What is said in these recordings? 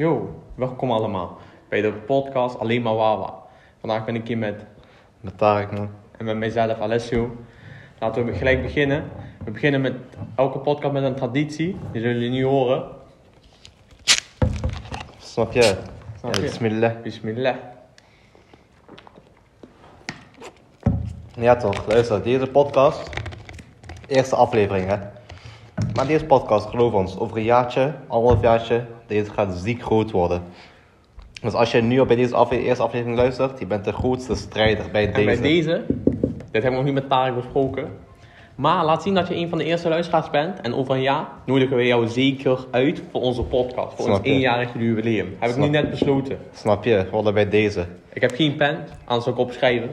Yo, welkom allemaal bij de podcast Alleen maar Wawa. Vandaag ben ik hier met, Met Tarek, man. en met mijzelf Alessio. Laten we gelijk beginnen. We beginnen met elke podcast met een traditie. Die zullen jullie nu horen. Snap je? Snap Ja, je? Bismillah. Bismillah. Ja toch, luister, deze podcast, eerste aflevering hè. Maar deze podcast, geloof ons, over een jaartje, anderhalf jaartje, deze gaat ziek groot worden. Dus als je nu al bij deze afle- eerste aflevering luistert, je bent de grootste strijder bij En deze. bij deze, dit hebben we nog niet met Tarek besproken. Maar laat zien dat je een van de eerste luisteraars bent. En over een jaar nodigen we jou zeker uit voor onze podcast. Voor Snap ons je. eenjarig jubileum. Heb ik nu net besloten. Snap je, we worden bij deze. Ik heb geen pen, anders zou ik opschrijven.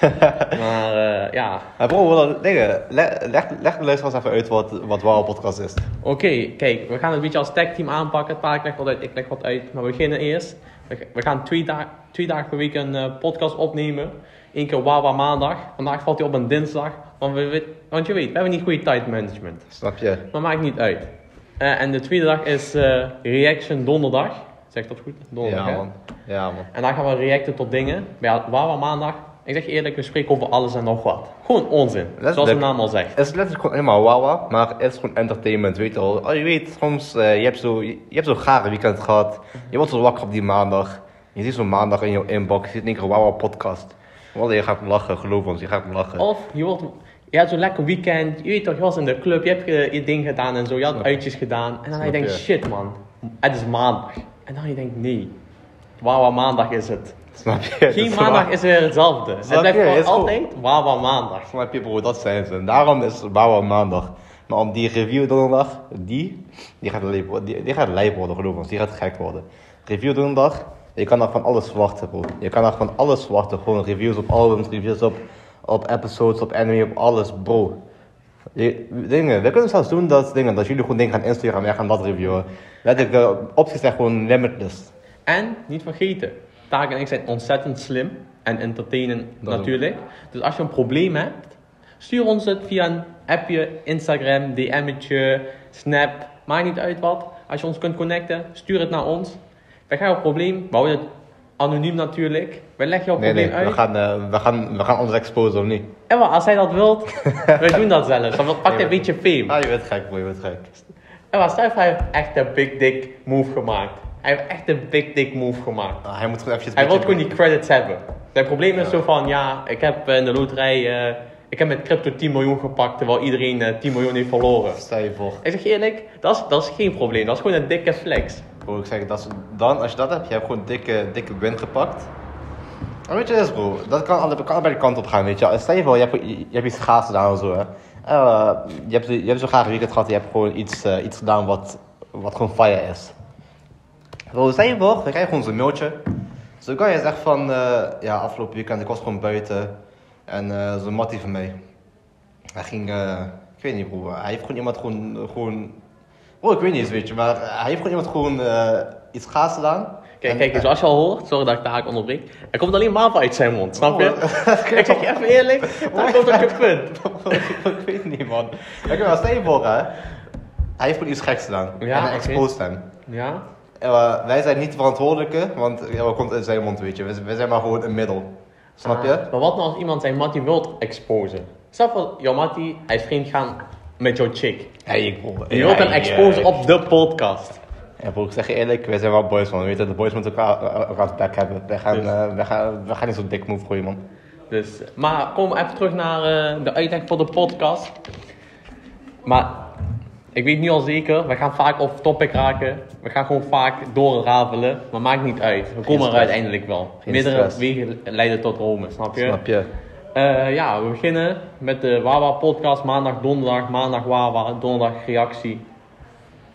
maar eh, ja, Maar bro, we willen- dingen, le- leg, leg de luisteraars even uit wat, wat Wow Podcast is. Oké, kijk, we gaan het een beetje als tagteam aanpakken. Tarek legt wat uit, ik leg wat uit. Maar we beginnen eerst. We, we gaan twee, da twee dagen per week een eh, podcast opnemen. Eén keer Wawa maandag. Vandaag valt hij op een dinsdag. Want, we, want je weet, we hebben niet goede tijd management. Snap je? Maar maakt niet uit. Eh, en de tweede dag is Reaction donderdag. Zeg dat goed? Donderdag, Ja hè? man, ja man. En daar gaan we reacten tot dingen. Bij Wawa maandag. Ik zeg je eerlijk, we spreken over alles en nog wat. Gewoon onzin. Zoals de naam al zegt. Het is letterlijk gewoon helemaal wawa, maar het is gewoon entertainment, weet je wel. Oh, je weet, soms, eh, je hebt zo, je, je hebt zo'n gare weekend gehad. Je wordt zo wakker op die maandag. Je ziet zo'n maandag in je inbox, je ziet in één keer wawa podcast. Wel, je gaat lachen, geloof ons, je gaat lachen. Of je, wordt, je hebt zo'n lekker weekend. Je weet toch, je was in de club. Je hebt je ding gedaan en zo. Je had uitjes gedaan. En dan je denkt, shit man. Het is maandag. En dan je denkt, nee. Wawa maandag is het. Snap je? Geen is maandag waar. is weer hetzelfde. Het blijft gewoon altijd Wawa maandag. Snap je bro, dat zijn ze. En daarom is wawa maandag. Maar om die review donderdag, die, die gaat lijp worden, die, die gaat lijp worden, geloof ons. Die gaat gek worden. Review donderdag, je kan nog van alles verwachten bro. Je kan nog van alles verwachten. Gewoon reviews op albums, reviews op, op episodes, op anime, op alles bro. Je- dingen, we kunnen zelfs doen dat, dingen, dat jullie gewoon dingen gaan insturen en gaan dat reviewen. Letterlijk, de opties zijn gewoon limitless. En niet vergeten, Tarek en ik zijn ontzettend slim en entertainen Dat natuurlijk. Dus als je een probleem hebt, stuur ons het via een appje, Instagram, DM'tje, Snap, maakt niet uit wat. Als je ons kunt connecten, stuur het naar ons. Wij gaan jouw probleem, we houden het anoniem natuurlijk. Wij leggen jouw Nee, nee, probleem we uit. gaan, eh, we, gaan, we gaan ons exposen of niet? En wat, als hij dat wilt, wij doen dat zelfs. Dan pakt hij een beetje fame. Ah, je bent gek bro, je bent gek. En wat, stel hij heeft echt een big dick move gemaakt. Hij heeft echt een big dick move gemaakt. Ah, hij moet gewoon eventjes... Hij wil gewoon die credits hebben. Zijn probleem is zo van, ja, ik heb eh, in de loterij, eh, ik heb met crypto 10 miljoen gepakt, terwijl iedereen eh, 10 miljoen heeft verloren. Stel je voor. Ik zeg eerlijk, dat is, dat is geen probleem, dat is gewoon een dikke flex. Bro, ik zeg, dat is, dan, als je dat hebt, je hebt gewoon een dikke, dikke win gepakt. En weet je eens bro, dat kan, alle, kan allebei de kant op gaan, weet je. Stel je voor, je hebt, je, je hebt iets gaas gedaan of zo, hè. Eh, je, hebt, je hebt zo graag een weekend gehad, je hebt gewoon iets, eh, iets gedaan wat, wat gewoon fire is. Bro, stel je voor, dan krijg je gewoon zo'n mailtje. Zo kan je zeggen van, eh, ja, afgelopen weekend, ik was gewoon buiten. En eh zo'n mattie van mij. Hij ging, eh, ik weet niet bro, hij heeft gewoon iemand gewoon, gewoon Oh, ik weet niet eens, weet je, maar hij heeft gewoon iemand gewoon iets gaas gedaan. Kijk, kijk, zoals je al hoort, sorry dat ik de haak onderbreek, er komt alleen maar uit zijn mond, snap je? Oh. ik zeg je even eerlijk, daar komt ook je punt. ik weet niet, man. Oké, maar stel je voor, hè. Hij heeft gewoon iets geks gedaan. Ja, en hij exposed hem. Ja? Eh, wij zijn niet de verantwoordelijke, want ja, wat komt in zijn mond, weet je. We, we zijn maar gewoon een middel. Snap je? Ah, maar wat nou als iemand zijn mattie wilt exposen? Stel voor, jouw mattie, hij is vreemd gaan met jouw chick. Hey, ik. En je wilt hem exposen eh, op de podcast. Ja, bro, ik zeg je eerlijk, wij zijn wel boys, man. Weet je, de boys moeten elkaar, elkaar back hebben. Wij gaan, Dus- eh, wij gaan, wij gaan niet zo'n dik move gooien, man. Dus, maar kom even terug naar eh, de uitleg voor de podcast. Maar ik weet nu al zeker, we gaan vaak off topic raken. We gaan gewoon vaak doorrafelen. Maar maakt niet uit. We komen er uiteindelijk wel. Geen Meerdere stress. wegen leiden tot Rome, snap je? Snap je? Eh, ja, we beginnen met de Wawa podcast. Maandag, donderdag, maandag Wawa, donderdag reactie.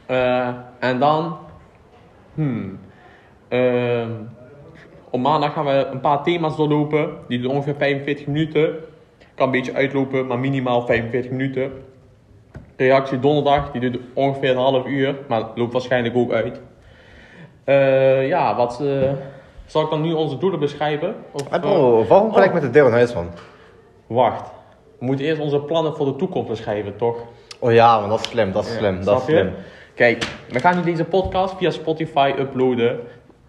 Eh, en dan... Hmm. Ehm, op maandag gaan we een paar thema's doorlopen. Die doen ongeveer 45 minuten. Kan een beetje uitlopen, maar minimaal 45 minuten. Reactie donderdag, die duurt ongeveer een half uur. Maar loopt waarschijnlijk ook uit. Eh, ja, wat... eh, zal ik dan nu onze doelen beschrijven? Of, Hey, bro, waarom gelijk met de deur in huis, man? Wacht. We moeten eerst onze plannen voor de toekomst beschrijven, toch? Oh ja, man, dat is slim, dat is slim, dat is slim. Kijk, we gaan nu deze podcast via Spotify uploaden.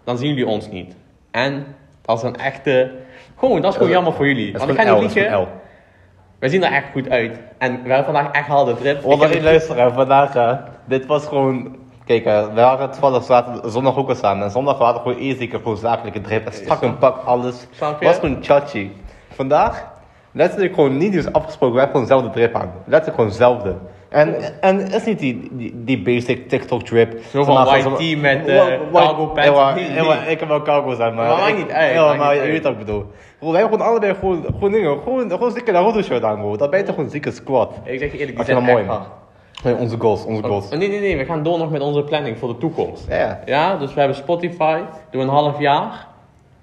Dan zien jullie ons niet. En dat is een echte... Gewoon, dat is gewoon jammer voor jullie. Want ik ga niet liegen. We zien er echt goed uit. En we hebben vandaag echt harde drip. Ik Onder heb in het- luisteren, vandaag, eh, dit was gewoon... Kijk, eh, we waren toevallig zaten, zondag ook al samen. En zondag waren we gewoon eerst gewoon zakelijke drip. En strak een pak, alles. Je? was gewoon chachi. Vandaag, letterlijk gewoon niet eens afgesproken. We hebben gewoon dezelfde drip aan. Letterlijk gewoon hetzelfde. En, en is niet die, die, die basic TikTok drip. Zo van white tee met, eh, cargo pants. Nee, nee. ik heb wel cargo's aan, maar... Maar ik- niet uit, maar je weet wat ik bedoel. Bro, wij hebben gewoon allebei gewoon, gewoon dingen. Gewoon, gewoon zieke Naruto shirt aan, bro. Dat ben je toch gewoon zieke squad. Ik zeg je eerlijk, die zijn mooi. Nee, onze goals, onze goals. Oh, nee, nee, nee. We gaan door nog met onze planning voor de toekomst. Ja. Ja, dus we hebben Spotify. Doen een half jaar.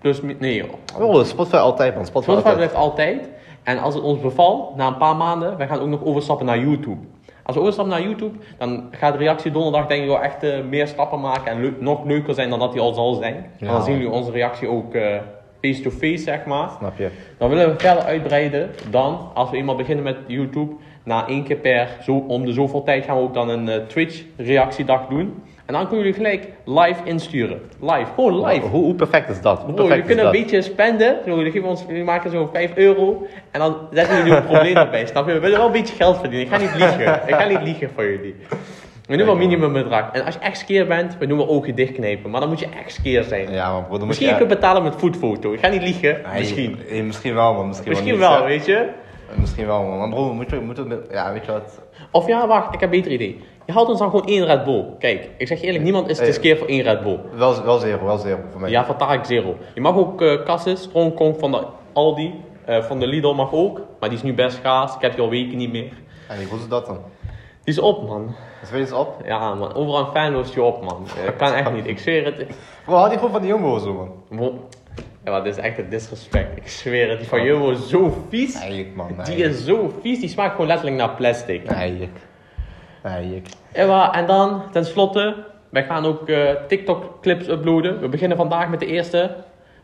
Plus, nee joh. Oh, Spotify altijd, man. Spotify, Spotify altijd. blijft altijd. En als het ons bevalt, na een paar maanden, wij gaan ook nog overstappen naar YouTube. Als we overstappen naar YouTube, dan gaat de reactie donderdag denk ik wel echt eh, meer stappen maken en nog leuker zijn dan dat die al zal zijn. En dan zien jullie onze reactie ook eh, face-to-face, zeg maar. Snap je? Dan willen we verder uitbreiden dan, als we eenmaal beginnen met YouTube, na één keer per, zo, om de zoveel tijd gaan we ook dan een eh, Twitch reactiedag doen. En dan kunnen jullie gelijk live insturen. Live, gewoon live. Hoe, hoe perfect is dat? Hoe Bro, perfect jullie kunnen een beetje spenden. Zo, jullie, geven ons, jullie maken zo 5 euro. En dan zetten jullie een probleem erbij. Snap je? We willen wel een beetje geld verdienen. Ik ga niet liegen. Ik ga niet liegen voor jullie. We doen wel minimumbedrag. En als je echt skeer bent, we doen wel ogen dichtknepen. Maar dan moet je echt skeer zijn. Ja, maar bro, dan moet Misschien je... je kunt betalen met voetfoto. Ik ga niet liegen. Nee, Misschien. eh, misschien wel, man. Misschien, Misschien wel, wel, niet, weet je. Misschien wel, man. Maar bro, moet je, moet. Ja, weet je wat? Of ja, wacht. Ik heb een beter idee. Je haalt ons dan gewoon één Red Bull. Kijk, ik zeg je eerlijk, niemand is te Hey. skeer voor één Red Bull. Wel, wel zero, wel zero voor mij. Ja, van Tarek Zero. Je mag ook eh Cassis, Strongkong van de Aldi, eh, van de Lidl mag ook. Maar die is nu best schaars. Ik heb die al weken niet meer. En hoe is dat dan? Die is op, man. Weet je eens op? Ja, man. Overal een fan loost je op, man. Dat kan echt niet. Ik zweer het. Bro, haal die gewoon van die jumbo zo, man. Bro, Ja, maar dit is echt een disrespect. Ik zweer het. Die van Jumbo is zo vies. Eigenlijk, man. Die is zo vies. Die smaakt gewoon letterlijk naar plastic. Eigenlijk. Eigenlijk. En, wa- en dan, tenslotte, wij gaan ook eh, TikTok-clips uploaden. We beginnen vandaag met de eerste.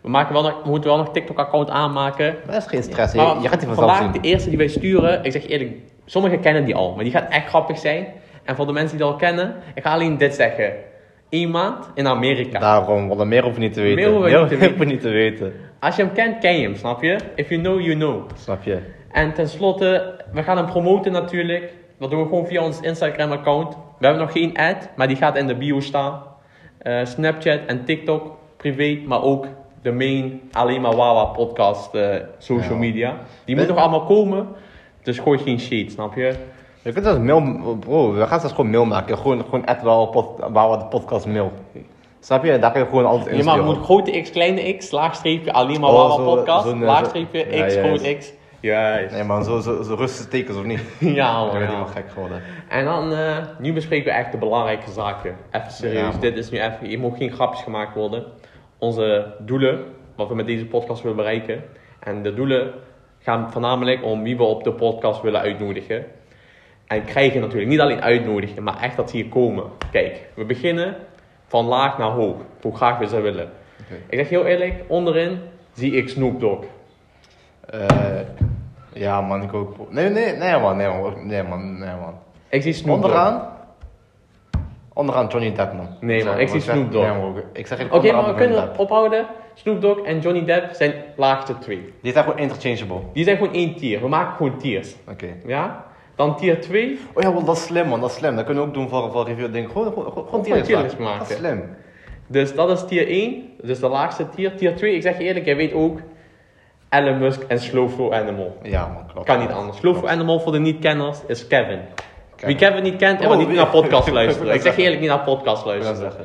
We, maken wel nog, we moeten wel nog TikTok-account aanmaken. Dat is geen stress, je, Maar je gaat die vanzelf vandaag zien. de eerste die wij sturen, ik zeg eerlijk, sommigen kennen die al, maar die gaat echt grappig zijn. En voor de mensen die dat al kennen, ik ga alleen dit zeggen. Eén maand in Amerika. Daarom, want meer hoef je niet te weten. Meer hoeven we niet te hoef je niet te weten. Als je hem kent, ken je hem, snap je? If you know, you know. Snap je? En tenslotte, we gaan hem promoten natuurlijk. Dat doen we gewoon via ons Instagram-account. We hebben nog geen ad, maar die gaat in de bio staan. Eh, Snapchat en TikTok, privé, maar ook de main, alleen maar Wawa podcast, eh, social Ja. media. Die moet nog allemaal komen, dus gooi geen shit, snap je? Je kunt zelfs mail, bro, we gaan zelfs gewoon mail maken. Gewoon, gewoon at wel pod, waar we de podcast mail. Snap je? Daar kun je gewoon altijd Je maar insturen. moet grote X, kleine X, laagstreepje, alleen maar Oh, podcast, eh, laagstreepje zo- ja, X, juist. groot X. Juist. Nee man, zo, zo, zo rustige tekens of niet? Ja, Ik man. ben ja. helemaal gek geworden. En dan, eh, nu bespreken we echt de belangrijke zaken. Even serieus, Ja. dit is nu even, hier mogen geen grapjes gemaakt worden. Onze doelen, wat we met deze podcast willen bereiken. En de doelen gaan voornamelijk om wie we op de podcast willen uitnodigen. En krijgen natuurlijk, niet alleen uitnodigen, maar echt dat ze hier komen. Kijk, we beginnen van laag naar hoog, hoe graag we ze willen. Ik zeg heel eerlijk, onderin zie ik Snoop Dogg. Eh, ja man, ik ook. Nee, nee, nee man, nee man, nee man, nee man. Ik zie Snoop Dogg. Onderaan? Onderaan Johnny Depp man. Nee, man, ik zie Snoop Dogg. Nee, man, ik zeg Oké, maar we kunnen Depp. ophouden. Snoop Dogg en Johnny Depp zijn laagste twee. Die zijn gewoon interchangeable. Die zijn gewoon één tier. We maken gewoon tiers. Oké. Ja? Dan tier 2. Oh ja, wel, dat is slim man, dat is slim. Dat kunnen we ook doen voor, voor review dingen. Gewoon, gewoon, tierlist maken. Dat is slim. Dus dat is tier 1. Dus de laagste tier. Tier 2, ik zeg je eerlijk, jij weet ook. Elon Musk en Slowflow Animal. Ja man, klopt. Kan niet anders. Klopt. Animal voor de niet-kenners is Kevin. Kevin. Wie Kevin niet kent, en Oh, niet naar podcast luisteren. Ik zeg je eerlijk, niet naar podcast luisteren. zeggen.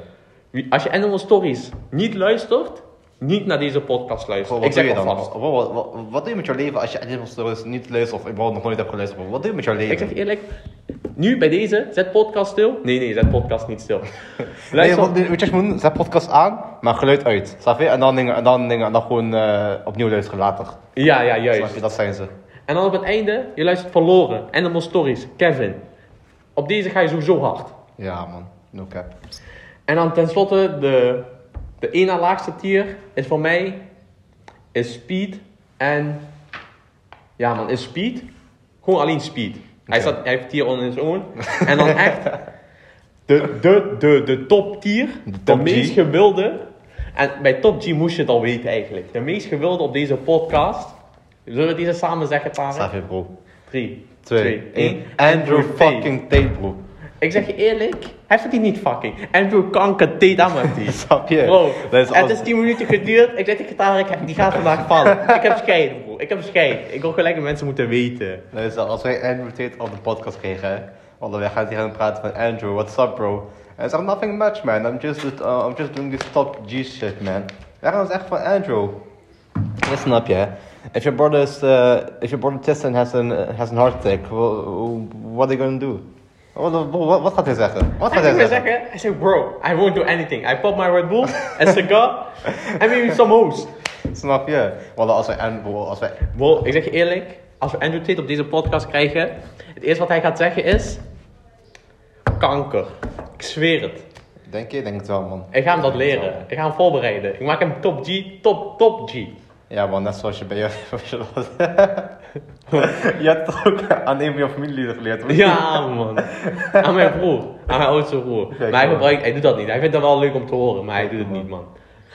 Wie- Als je Animal Stories niet luistert, niet naar deze podcast luisteren. wat Ik zeg doe je al dan? vast. Bro, wat, wat, wat doe je met jouw leven als je Animal Stories niet luistert of überhaupt nog nooit hebt geluisterd? Wat doe je met jouw leven? Ik zeg je eerlijk, nu bij deze, zet podcast stil. Nee, nee, zet podcast niet stil. Luister, weet je wat je moet doen? Zet podcast aan, maar geluid uit. Snap je? En dan dingen, en dan dingen, en dan gewoon eh, opnieuw luisteren later. ja, ja, Snap juist. je? Dat zijn ze. En dan op het einde, je luistert verloren. Animal Stories, Kevin. Op deze ga je sowieso hard. Ja man, no cap. En dan tenslotte, de, de één na laagste tier is voor mij is Speed en... Ja man, is Speed. Gewoon alleen Speed. Hij, staat, hij heeft tier on his own. En dan echt... De, de, de, de top tier. De, top G. meest gewilde. En bij top G moest je het al weten eigenlijk. De meest gewilde op deze podcast. Zullen we deze samen zeggen, Tarek? Je, bro? 3, 2, 2, 1. 1. Andrew fucking Tate, bro. Ik zeg je eerlijk, hij verdient niet fucking. Andrew kanker Tate Amati. Snap je? Bro, Dat is het is 10 minuten geduurd. Ik zeg tegen Tarek, die gaat vandaag vallen. ik heb scheid, bro. Ik heb scheid. Ik wil gelijk dat mensen moeten weten. Dus als wij Andrew Tate op de podcast kregen, hè, want wij gaan praten van Andrew, what's up bro? En hij zegt nothing much man, I'm just, uh, I'm just doing this top G shit man. Gaan ons echt van Andrew. Dat snap je. If your brother is, uh, if your brother Tristan has an, uh, has an heart attack, wha- what are you gonna do? Wat, wat, wat gaat hij zeggen? Wat gaat hij zeggen? zeggen, hij zegt bro, I won't do anything. I pop my Red Bull, a cigar, and maybe some host. Snap je? Want als wij, als wij, Bro, ik zeg je eerlijk, als we Andrew Tate op deze podcast krijgen, het eerste wat hij gaat zeggen is, kanker. Ik zweer het. denk je? Denk het wel man. Ik ga hem dat leren. Ik ga hem voorbereiden. Ik maak hem top G, top, top G. Ja, man, net zoals je bij je. zoals je hebt het ook aan een van je familieleden geleerd. hoor. Ja, man. Aan mijn broer. Aan mijn oudste broer. Kijk, maar hij, man. gebruikt, hij doet dat niet. Hij vindt dat wel leuk om te horen, maar hij doet het niet, man.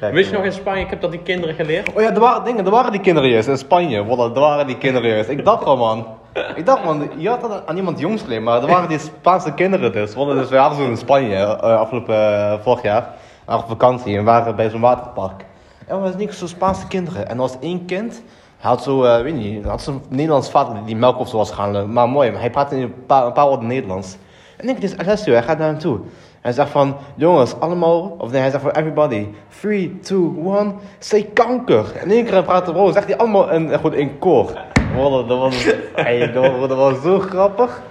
Wist je nog in Spanje, ik heb dat die kinderen geleerd? Oh ja, er waren dingen, er waren die kinderen juist in Spanje. Wallah, er waren die kinderen juist. Ik dacht al, man. Ik dacht, man, je had dat aan iemand jongs geleerd, maar er waren die Spaanse kinderen dus. Wallah, dus wij hadden zo in Spanje, eh, afgelopen uh, vorig jaar. We op vakantie en we waren bij zo'n waterpark. Er was niks zo Spaanse kinderen. En was één kind, had zo, eh, weet niet, had zo'n Nederlands vader die, melk of zo was gaan, eh, maar mooi. Maar hij praatte een paar, een paar woorden Nederlands. En ik, dit is Alessio, hij gaat naar hem toe. Hij zegt van, jongens, allemaal, of nee, hij zegt van everybody, 3, 2, 1, say kanker. En één keer praten bro, zegt hij allemaal in, gewoon in koor. Dat was, dat, was, dat was zo grappig.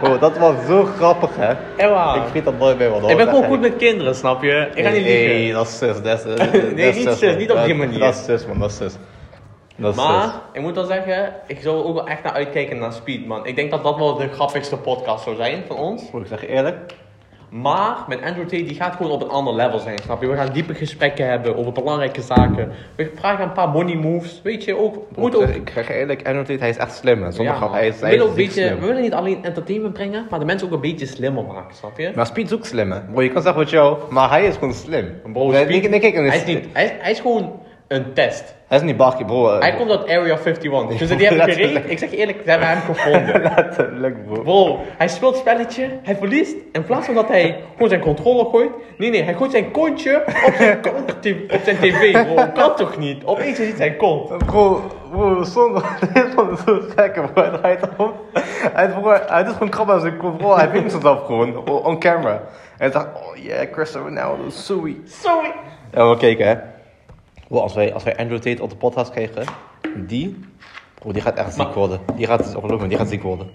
Bro, dat was zo grappig, hè. Ewa. Ik vergeet dat nooit meer. Dat Ik ben gewoon goed met kinderen, snap je? Ik ga niet Nee, liegen. nee, dat is zus, dat is, dat Nee, is niet zus, niet op die manier. Dat is zus, man, dat is zus. Dat is zus. Maar, ik moet wel zeggen, ik zou ook wel echt naar uitkijken naar Speed, man. Ik denk dat dat wel de grappigste podcast zou zijn van ons. Bro, ik zeg je eerlijk, Maar met Andrew Tate, die gaat gewoon op een ander level zijn, snap je? We gaan diepe gesprekken hebben over belangrijke zaken. We vragen een paar money moves, weet je, ook... We moeten ook... ik zeg eerlijk, Andrew Tate, hij is echt slim, hè. Zonder Ja, grap, man. hij is, hij beetje, slim. we willen niet alleen entertainment brengen, maar de mensen ook een beetje slimmer maken, snap je? Maar Speed is ook slim, hè. Bro, je kan zeggen wat jou, maar hij is gewoon slim. Bro, nee, Speed- nee, nee, hij, is niet, hij, is, hij is gewoon een test. Hij is niet bakje, bro. eh, Hij komt uit Area 51. Dus die hebben gereed. Ik zeg je eerlijk, ze hebben hem gevonden. Letterlijk, bro. Bro, hij speelt spelletje, hij verliest. In plaats van dat hij gewoon zijn controller gooit. Nee, nee, hij gooit zijn kontje op zijn, op zijn tv, bro. Kan toch niet? Opeens is het zijn kont. Bro, bro, is zo gek, bro. Hij draait om. Hij, hij doet gewoon krab aan zijn kont, bro. Hij vindt zichzelf gewoon, o- on camera. En hij dacht, oh yeah, Cristiano Ronaldo, sorry. Sorry. Ja, maar kijk, hè. Bro, als wij, als wij Andrew Tate op de podcast krijgen, die, bro, die gaat echt ziek Maar- worden. Die gaat, me, die gaat ziek worden.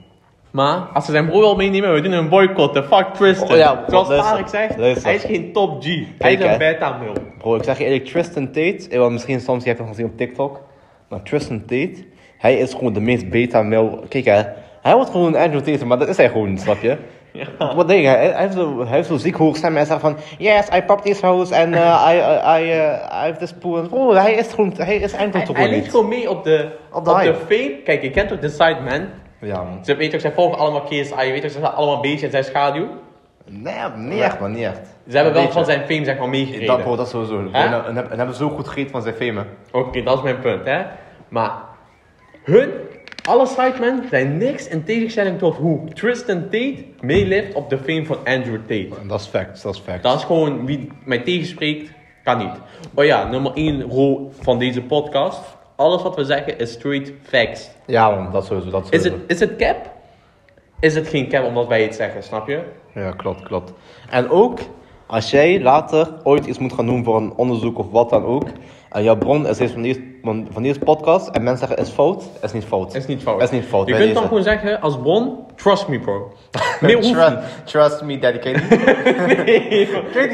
Maar als ze zijn broer wil meenemen, we doen een boycott. Fuck Tristan. Oh ja, Zoals luister, Tarek zegt, luister. hij is geen top G. hij Kijk, is een beta mil. Bro, ik zeg je eerlijk, Tristan Tate, eh, wel, misschien soms, je hebt hem gezien op TikTok. Maar Tristan Tate, hij is gewoon de meest beta male. Kijk hè, hij wordt gewoon een Andrew Tate, maar dat is hij gewoon, snap je? Ja. Wat denk je? Hij, heeft zo, hij heeft zo ziek hoog stem hij zegt van, yes, I pop this house and uh, I, uh, I, uh, I have this pool. Bro, hij is gewoon, hij is Hij, toch hij gewoon leeft niet. gewoon mee op de, Op op de fame. Kijk, je kent toch de Sideman? Ja man. Ze weten ook, zij volgen allemaal KSI. Je weet ook, ze zijn allemaal beetje in zijn schaduw. Nee, niet echt man, niet echt. Ze hebben wel van zijn fame zeg maar meegereden. Dat bro, dat sowieso. En, en, en hebben zo goed gegeten van zijn fame. Oké, dat is mijn punt, hè. Maar hun, alle sidemen zijn niks in tegenstelling tot hoe Tristan Tate meeleeft op de fame van Andrew Tate. Dat is fact, dat is fact. Dat is gewoon wie mij tegenspreekt, kan niet. Maar ja, nummer 1 rol van deze podcast. Alles wat we zeggen is straight facts. Ja man, dat sowieso, dat Is sowieso. het, is het cap? Is het geen cap omdat wij het zeggen, snap je? Ja, klopt, klopt. En ook, als jij later ooit iets moet gaan doen voor een onderzoek of wat dan ook, en jouw bron is van deze, van, deze podcast, en mensen zeggen is fout, is niet fout. Is niet fout. Is niet fout. Je kunt dan gewoon zeggen als bron, trust me bro. Meer Trust, niet. trust me, daddy, ken niet? Nee,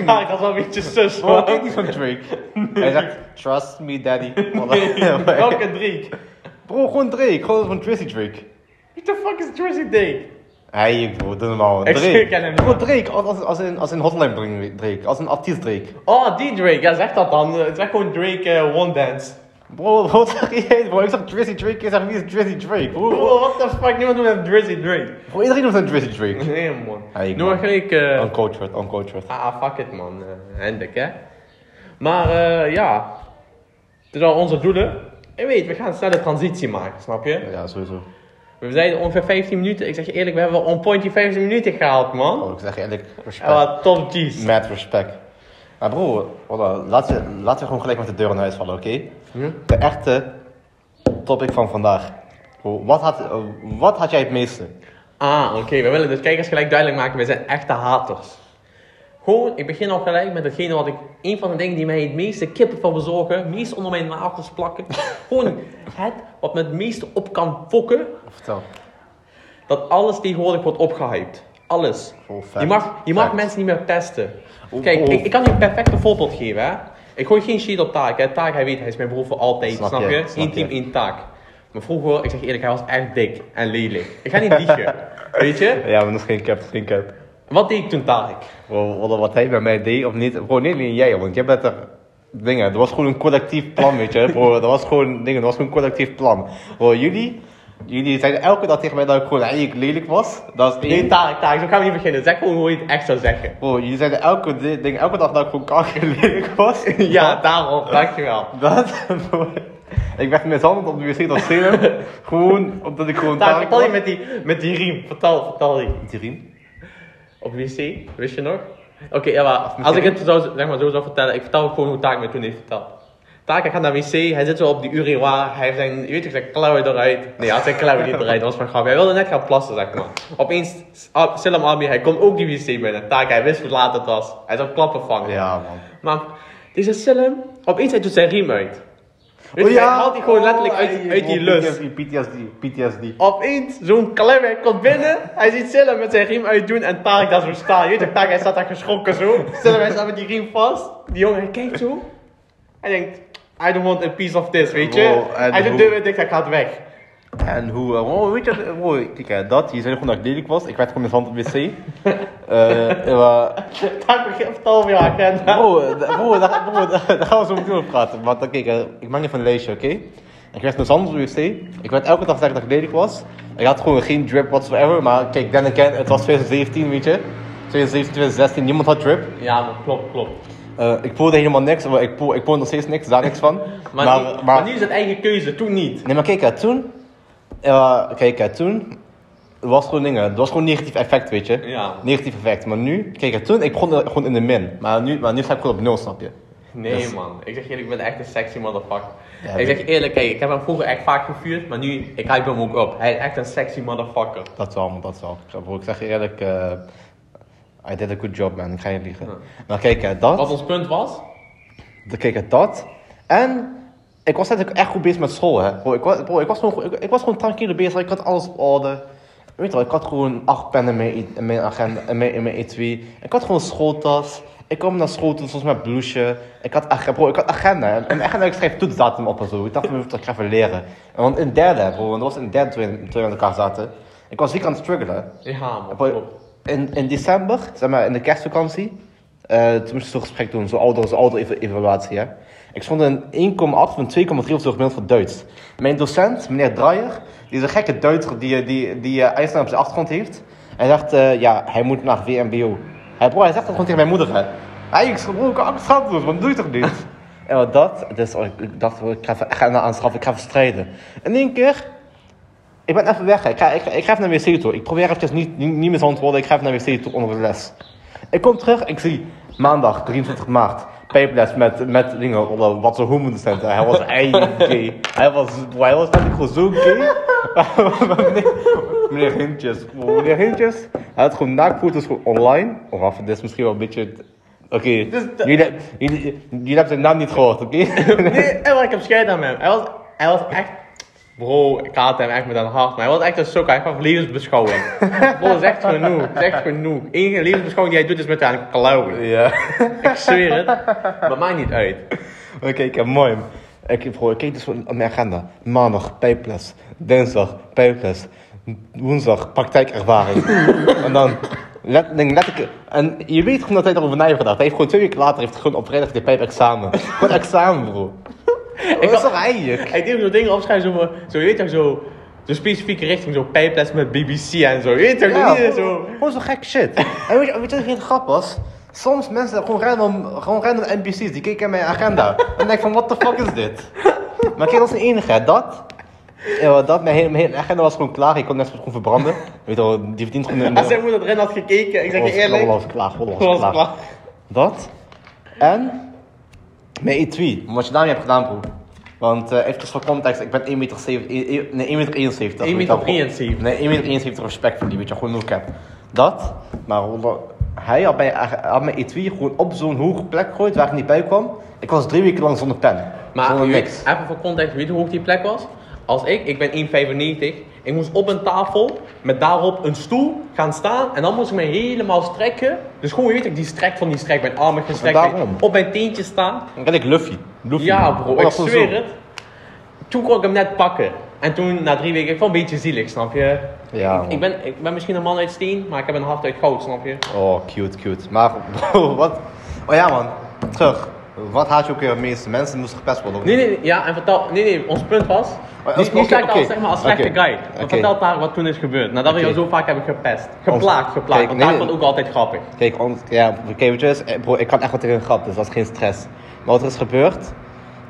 ja, dat is wel een beetje sus Bro, man. je niet van Drake? Hij zegt, trust me, daddy. Welke Drake? Bro, gewoon Drake, gewoon van Tracy Drake. What the fuck is Drizzy Drake? Hey, bro, doe normaal. Ik Drake. ken hem niet. Bro, Drake, als, als, als, in, als in Hotline Drake, als een artiest Drake. Oh, die Drake. Ja, zeg dat dan. Eh, Zeg gewoon Drake eh, One Dance. Bro, wat zeg je? Bro, ik zag Drizzy Drake, je zegt wie is Drizzy Drake? Bro, Bro, what the fuck, niemand doet met Drizzy Drake. bro, iedereen noemt een Drizzy Drake. Nee man. Hey, Noem maar gelijk... eh Uncultured, uncultured. ah, fuck it man. Hendrik hè. Maar ja. Het is al onze doelen. Je weet, we gaan een snelle transitie maken, snap je? Ja, sowieso. We zeiden ongeveer 15 minuten. Ik zeg je eerlijk, we hebben wel on point die 15 minuten gehaald man. Oh, ik zeg je eerlijk, respect. top G's. Mad respect. Maar bro, voilà, laten, we, laten we gewoon gelijk met de deur in huis vallen, oké? Hm? De echte topic van vandaag. Wat, had, wat had jij het meeste? Ah, oké. We willen dus kijkers gelijk duidelijk maken. We zijn echte haters. Gewoon, ik begin al gelijk met degene wat ik... Een van de dingen die mij het meeste kippenvel bezorgen. Het meest onder mijn nagels plakken. Gewoon het wat me het meeste op kan fokken. Vertel. Dat alles tegenwoordig wordt opgehyped. Alles. Fact. Je mag, je mag Fact. mensen niet meer pesten. Oh, Kijk, oh. ik, ik kan je een perfecte voorbeeld geven. Hè? Ik gooi geen shit op taak. Hè? Taak, hij weet, hij is mijn broer voor altijd. Snap Snap, je, snap Eén team, één taak. Maar vroeger, ik zeg eerlijk, hij was echt dik en lelijk. Ik ga niet liegen. weet je? Ja, maar dat is geen cap, geen cap. Wat deed ik toen Tarek? Wat, wat hij bij mij deed of niet, bro, niet alleen jij, want jij bent er dingen. Dat was gewoon een collectief plan, weet je. Bro, dat was gewoon dingen, dat was gewoon een collectief plan. Bro, jullie, jullie zeiden elke dag tegen mij dat ik gewoon eigenlijk lelijk was. Dat is Nee, één. Tarek, Tarek, zo gaan we niet beginnen. Zeg gewoon hoe je het echt zou zeggen. Bro, jullie zeiden elke, di- ding, elke dag dat ik gewoon kanker lelijk was. ja, daarom, dankjewel. Dat, bro. Ik werd mishandeld op de wc Salem. gewoon omdat ik gewoon Tarek, vertel je met die, met die riem. Vertel, vertel die. Die riem? Op wc, wist je nog? Oké, ja, maar als ik het zo, zeg maar, zo zou vertellen, ik vertel gewoon hoe Tarek me toen heeft verteld. Hij gaat naar wc, hij zit zo op die urinoir, hij heeft zijn, je weet toch, zijn klauwen eruit. Nee, hij had zijn klauwen niet eruit, dat was mijn grap. Hij wilde net gaan plassen, zeg maar. Opeens, Al- Selam Abi, hij komt ook die wc binnen. Tarek, hij wist hoe laat het was. Hij zou klappen vangen. Ja, man. Maar deze Selam, opeens hij doet zijn riem uit. Weet Oh hij haalt die gewoon letterlijk uit, Hey, uit die lus. PTSD, PTSD. Opeens, zo'n klem, hij komt binnen, hij ziet Silla met zijn riem uitdoen en Tarek daar zo staan. Je weet toch, Tarek hij staat daar geschrokken zo. Silla hij staat met die riem vast. Die jongen, hij kijkt zo. Hij denkt, I don't want a piece of this, weet je. Wow, hij doet de deur weer dicht, hij gaat weg. En hoe, eh, oh, weet je, bro, kijk, eh, dat, je zei gewoon dat ik lelijk was. Ik werd gewoon hand op de wc. Eh, maar, Tarek begint vertel over je agenda. bro, eh, bro, daar, bro, daar, daar gaan we zo meteen over praten. Maar dan, kijk, eh, ik maak even een lijstje, oké? Ik werd hand op wc. Ik werd elke dag zeggen dat ik lelijk was. Ik had gewoon geen drip whatsoever. Maar kijk, then again, het was 2017, weet je. 2017, 2016, niemand had drip. Ja, maar klopt, klopt. Eh, ik voelde helemaal niks, maar ik voel, ik nog steeds niks, daar niks van. Maar, nu, maar nu is het eigen keuze, toen niet. Nee, maar kijk, hè, toen. Kijk, hè, toen. was gewoon dingen. Het was gewoon negatief effect, weet je. Ja. Negatief effect. Maar nu, kijk, hè, toen, ik begon gewoon in de min. Maar nu, maar nu sta ik gewoon op nul, snap je? Nee Dus- man, ik zeg eerlijk, ik ben echt een sexy motherfucker. Ja, ik zeg je eerlijk, kijk, ik heb hem vroeger echt vaak gevuurd, maar nu, ik hype hem ook op. Hij is echt een sexy motherfucker. Dat wel, man, dat wel. Ik zeg, eerlijk. eh I did a good job, man. Ik ga je liegen. Ja. Maar kijk, hè, dat. Wat ons punt was, De- Kijk, hè, dat. En. Ik was eigenlijk echt goed bezig met school, hè. Bro, ik, was, bro, ik, was gewoon, ik, ik was gewoon tranquille bezig. Ik had alles op orde. Weet je wel, ik had gewoon acht pennen in mijn, in mijn agenda, in mijn, in mijn E2. Ik had gewoon een schooltas. Ik kwam naar school toen soms met blouseje. Ik had, agenda, bro, ik had agenda. En agenda ik schreef toetsdatum op en zo. Ik dacht, ik ga even leren. En want in derde, bro, want dat was in derde toen we, met elkaar zaten. Ik was ziek aan het struggelen. ja man, Bro, klopt. In, in december, zeg maar in de kerstvakantie, eh, toen moest ik zo'n gesprek doen, zo'n ouder, zo'n ouder eva- evaluatie. Hè. Ik stond een 1,8 van 2,3 of zo gemiddeld voor Duits. Mijn docent, meneer Draaier, die is een gekke Duitser die, die, die eh, IJsland op zijn achtergrond heeft. Hij zegt, eh, ja, hij moet naar VMBO. Hij, bro, hij zegt dat gewoon tegen mijn moeder. Hè. Hij, ik kan angst doen, wat doe je toch niet? en wat dat, dus oh, ik, dacht, bro, ik ga even, ik ga aanschaffen, ik ga even strijden. In één keer, ik ben even weg. hè. Ik ga, ik, ik ga even naar wc toe. Ik probeer even niet, niet, meer te antwoorden. Ik ga even naar wc toe onder de les. Ik kom terug. Ik zie maandag 23 maart. Pijples met, met dingen. oh, Wat zo'n homo-docent. Hij was eigen gay. Hij was, hij was letterlijk gewoon zo gay. meneer, meneer Hintjes. Meneer Hintjes. Hij had gewoon naaktfoto's gewoon online. Of af, dit is misschien wel een beetje... Oké, Dus de- jullie, jullie, jullie hebben zijn naam niet gehoord, oké? Nee, en ik heb scheid aan hem. Hij was, hij was echt... Bro, ik haat hem echt met een hart, maar hij was echt een sok. Hij gaf levensbeschouwing. Bro, dat is echt genoeg. Dat is echt genoeg. Enige levensbeschouwing die hij doet is met aan klauwen. ja. Ik zweer het. Maar maakt niet uit. Oké, ik heb mooi. Ik, bro, ik keek dus op mijn agenda. Maandag pijples. Dinsdag pijples. Woensdag praktijkervaring. en dan let, denk, let ik, En je weet gewoon dat hij erover na heeft gedacht. Hij heeft gewoon twee weken later heeft gewoon op vrijdag de pijpexamen. Gewoon examen, bro. Dat is toch eigen? Ik deed zo'n dingen opschrijven, zo, zo, je weet toch, zo, zo specifieke richting, zo pijples met BBC en zo, je weet toch, Ja, niet gewoon, zo. gewoon zo gek shit. en weet je, weet je wat geen grap was? Soms mensen, gewoon random, gewoon random NPC's, die keken mijn agenda. en denk ik van, what the fuck is dit? Maar kijk, dat is de enige, hè. dat. Ja, dat, mijn hele, mijn hele agenda was gewoon klaar, ik kon net zo gewoon verbranden. Weet je wel, die verdient gewoon een... Als zijn moeder erin had gekeken, ik zeg je eerlijk, was klaar, was was klaar. Dat. En mijn E2, wat je daarmee hebt gedaan, bro. Want uh, even voor context, ik ben 1,71 meter, nee 1,71 meter. 71. 1,73 weet je wel. meter. Nee, 1,71 meter respect voor die, weet je, gewoon no cap. Dat, maar hij had mijn, had mijn E2 gewoon op zo'n hoge plek gegooid waar ik niet bij kwam. Ik was drie weken lang zonder pen. Maar zonder niks. even voor context, weet je hoe hoog die plek was? Als ik, ik ben 1,95, ik moest op een tafel met daarop een stoel gaan staan en dan moest ik me helemaal strekken. Dus gewoon, weet ik, die strek van die strek, mijn armen gestrekt, daarom. op mijn teentjes staan. Dan ben ik Luffy. Luffy. Ja bro, Oh, ik zweer zo. het. Toen kon ik hem net pakken. En toen, na drie weken, ik vond een beetje zielig, snap je? Ja, man. Ik ben, ik ben misschien een man uit steen, maar ik heb een hart uit goud, snap je? Oh, cute, cute. Maar, bro, wat... Oh ja, man. Terug. Wat haat je ook weer het meeste? Mensen moesten gepest worden. Nee, nee, ja, en vertel, nee, nee, ons punt was, Oh, niet, oké. als, zeg maar, als slechte guy. Maar vertel daar wat toen is gebeurd, nadat we jou zo vaak hebben gepest. Geplaagd, geplaagd, Kijk, want nee, vond ook altijd grappig. Kijk, on, ja, weet je, eh, bro, ik kan echt wat tegen een grap, dus dat is geen stress. Maar wat er is gebeurd,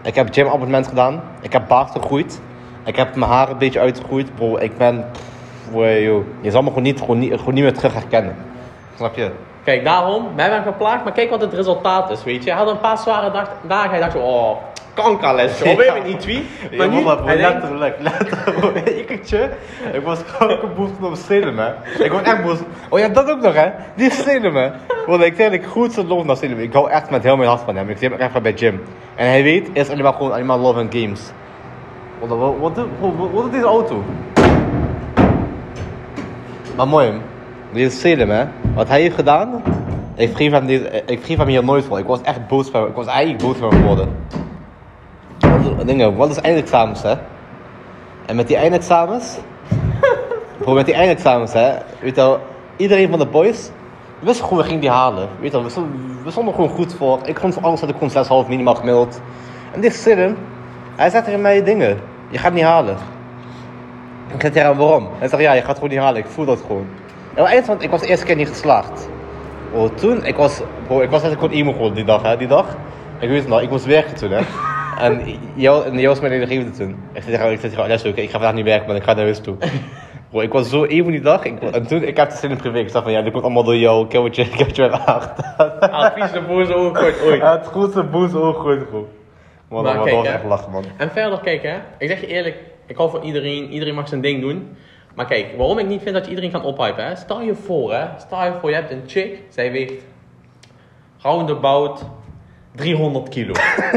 ik heb gym abonnement gedaan, ik heb baard gegroeid, ik heb mijn haar een beetje uitgegroeid, bro, ik ben, pff, joh, je zal me gewoon niet, gewoon niet, gewoon niet meer terug herkennen. Snap je? Kijk, daarom, wij hem geplaagd, maar kijk wat het resultaat is, weet je. Hij had een paar zware dag, dagen, hij dacht zo, oh, kankerles, joh, weer een E2. Maar nu, denkt, letterlijk, letterlijk, bro, ik, je, ik was boos op hè. Ik was echt boos. Oh ja, dat ook nog, hè. Die hè. Want ik zeg, ik goed zijn lof naar Salem. Ik hou echt met heel mijn hart van hem. Ik zie hem echt bij Jim. En hij weet, is alleen maar gewoon alleen maar love and games. Wat, doet deze auto? Maar mooi, Salem, hè. Wat hij heeft gedaan, ik vergeef hem, deze, ik vergeef hem hier nooit voor. Ik was echt boos van hem. Ik was eigenlijk boos van hem geworden. Wat, dingen, wat is eindexamens, hè? En met die eindexamens... bro, met die eindexamens, hè? Weet je wel, iedereen van de boys wist gewoon, we gingen die halen. Weet je wel, we stonden, we stonden gewoon goed voor. Ik vond voor alles had ik gewoon 6,5 minimaal gemiddeld. En dit Sidden, hij zegt tegen mij dingen. Je gaat niet halen. Ik zeg tegen hem, waarom? Hij zegt, ja, je gaat gewoon niet halen. Ik voel dat gewoon. Het eind van, ik was de eerste keer niet geslaagd. Bro, toen, ik was, bro, ik was eigenlijk gewoon emo geworden die dag, hè, die dag. Ik weet het nog, ik moest werken toen, hè. En jou, en jou was mijn leidinggevende toen. Ik zei tegen ik zei tegen hem, "Alessio, oké, ik ga vandaag niet werken, maar ik ga naar huis toe. Bro, ik was zo emo die dag. Ik, en toen, ik heb de zin in privé. Ik dacht van, ja, dit komt allemaal door jou. Ik heb wat je, ik heb wat je advies de boze gooit ooit. Het grootste boos ook gooit, bro. Man, Maar dat was echt lachen, man. En verder, kijk hè, ik zeg je eerlijk, ik hou van iedereen, iedereen mag zijn ding doen. Maar kijk, waarom ik niet vind dat je iedereen kan ophypen, hè? Stel je voor, hè, stel je voor, je hebt een chick, zij weegt roundabout 300 kilo.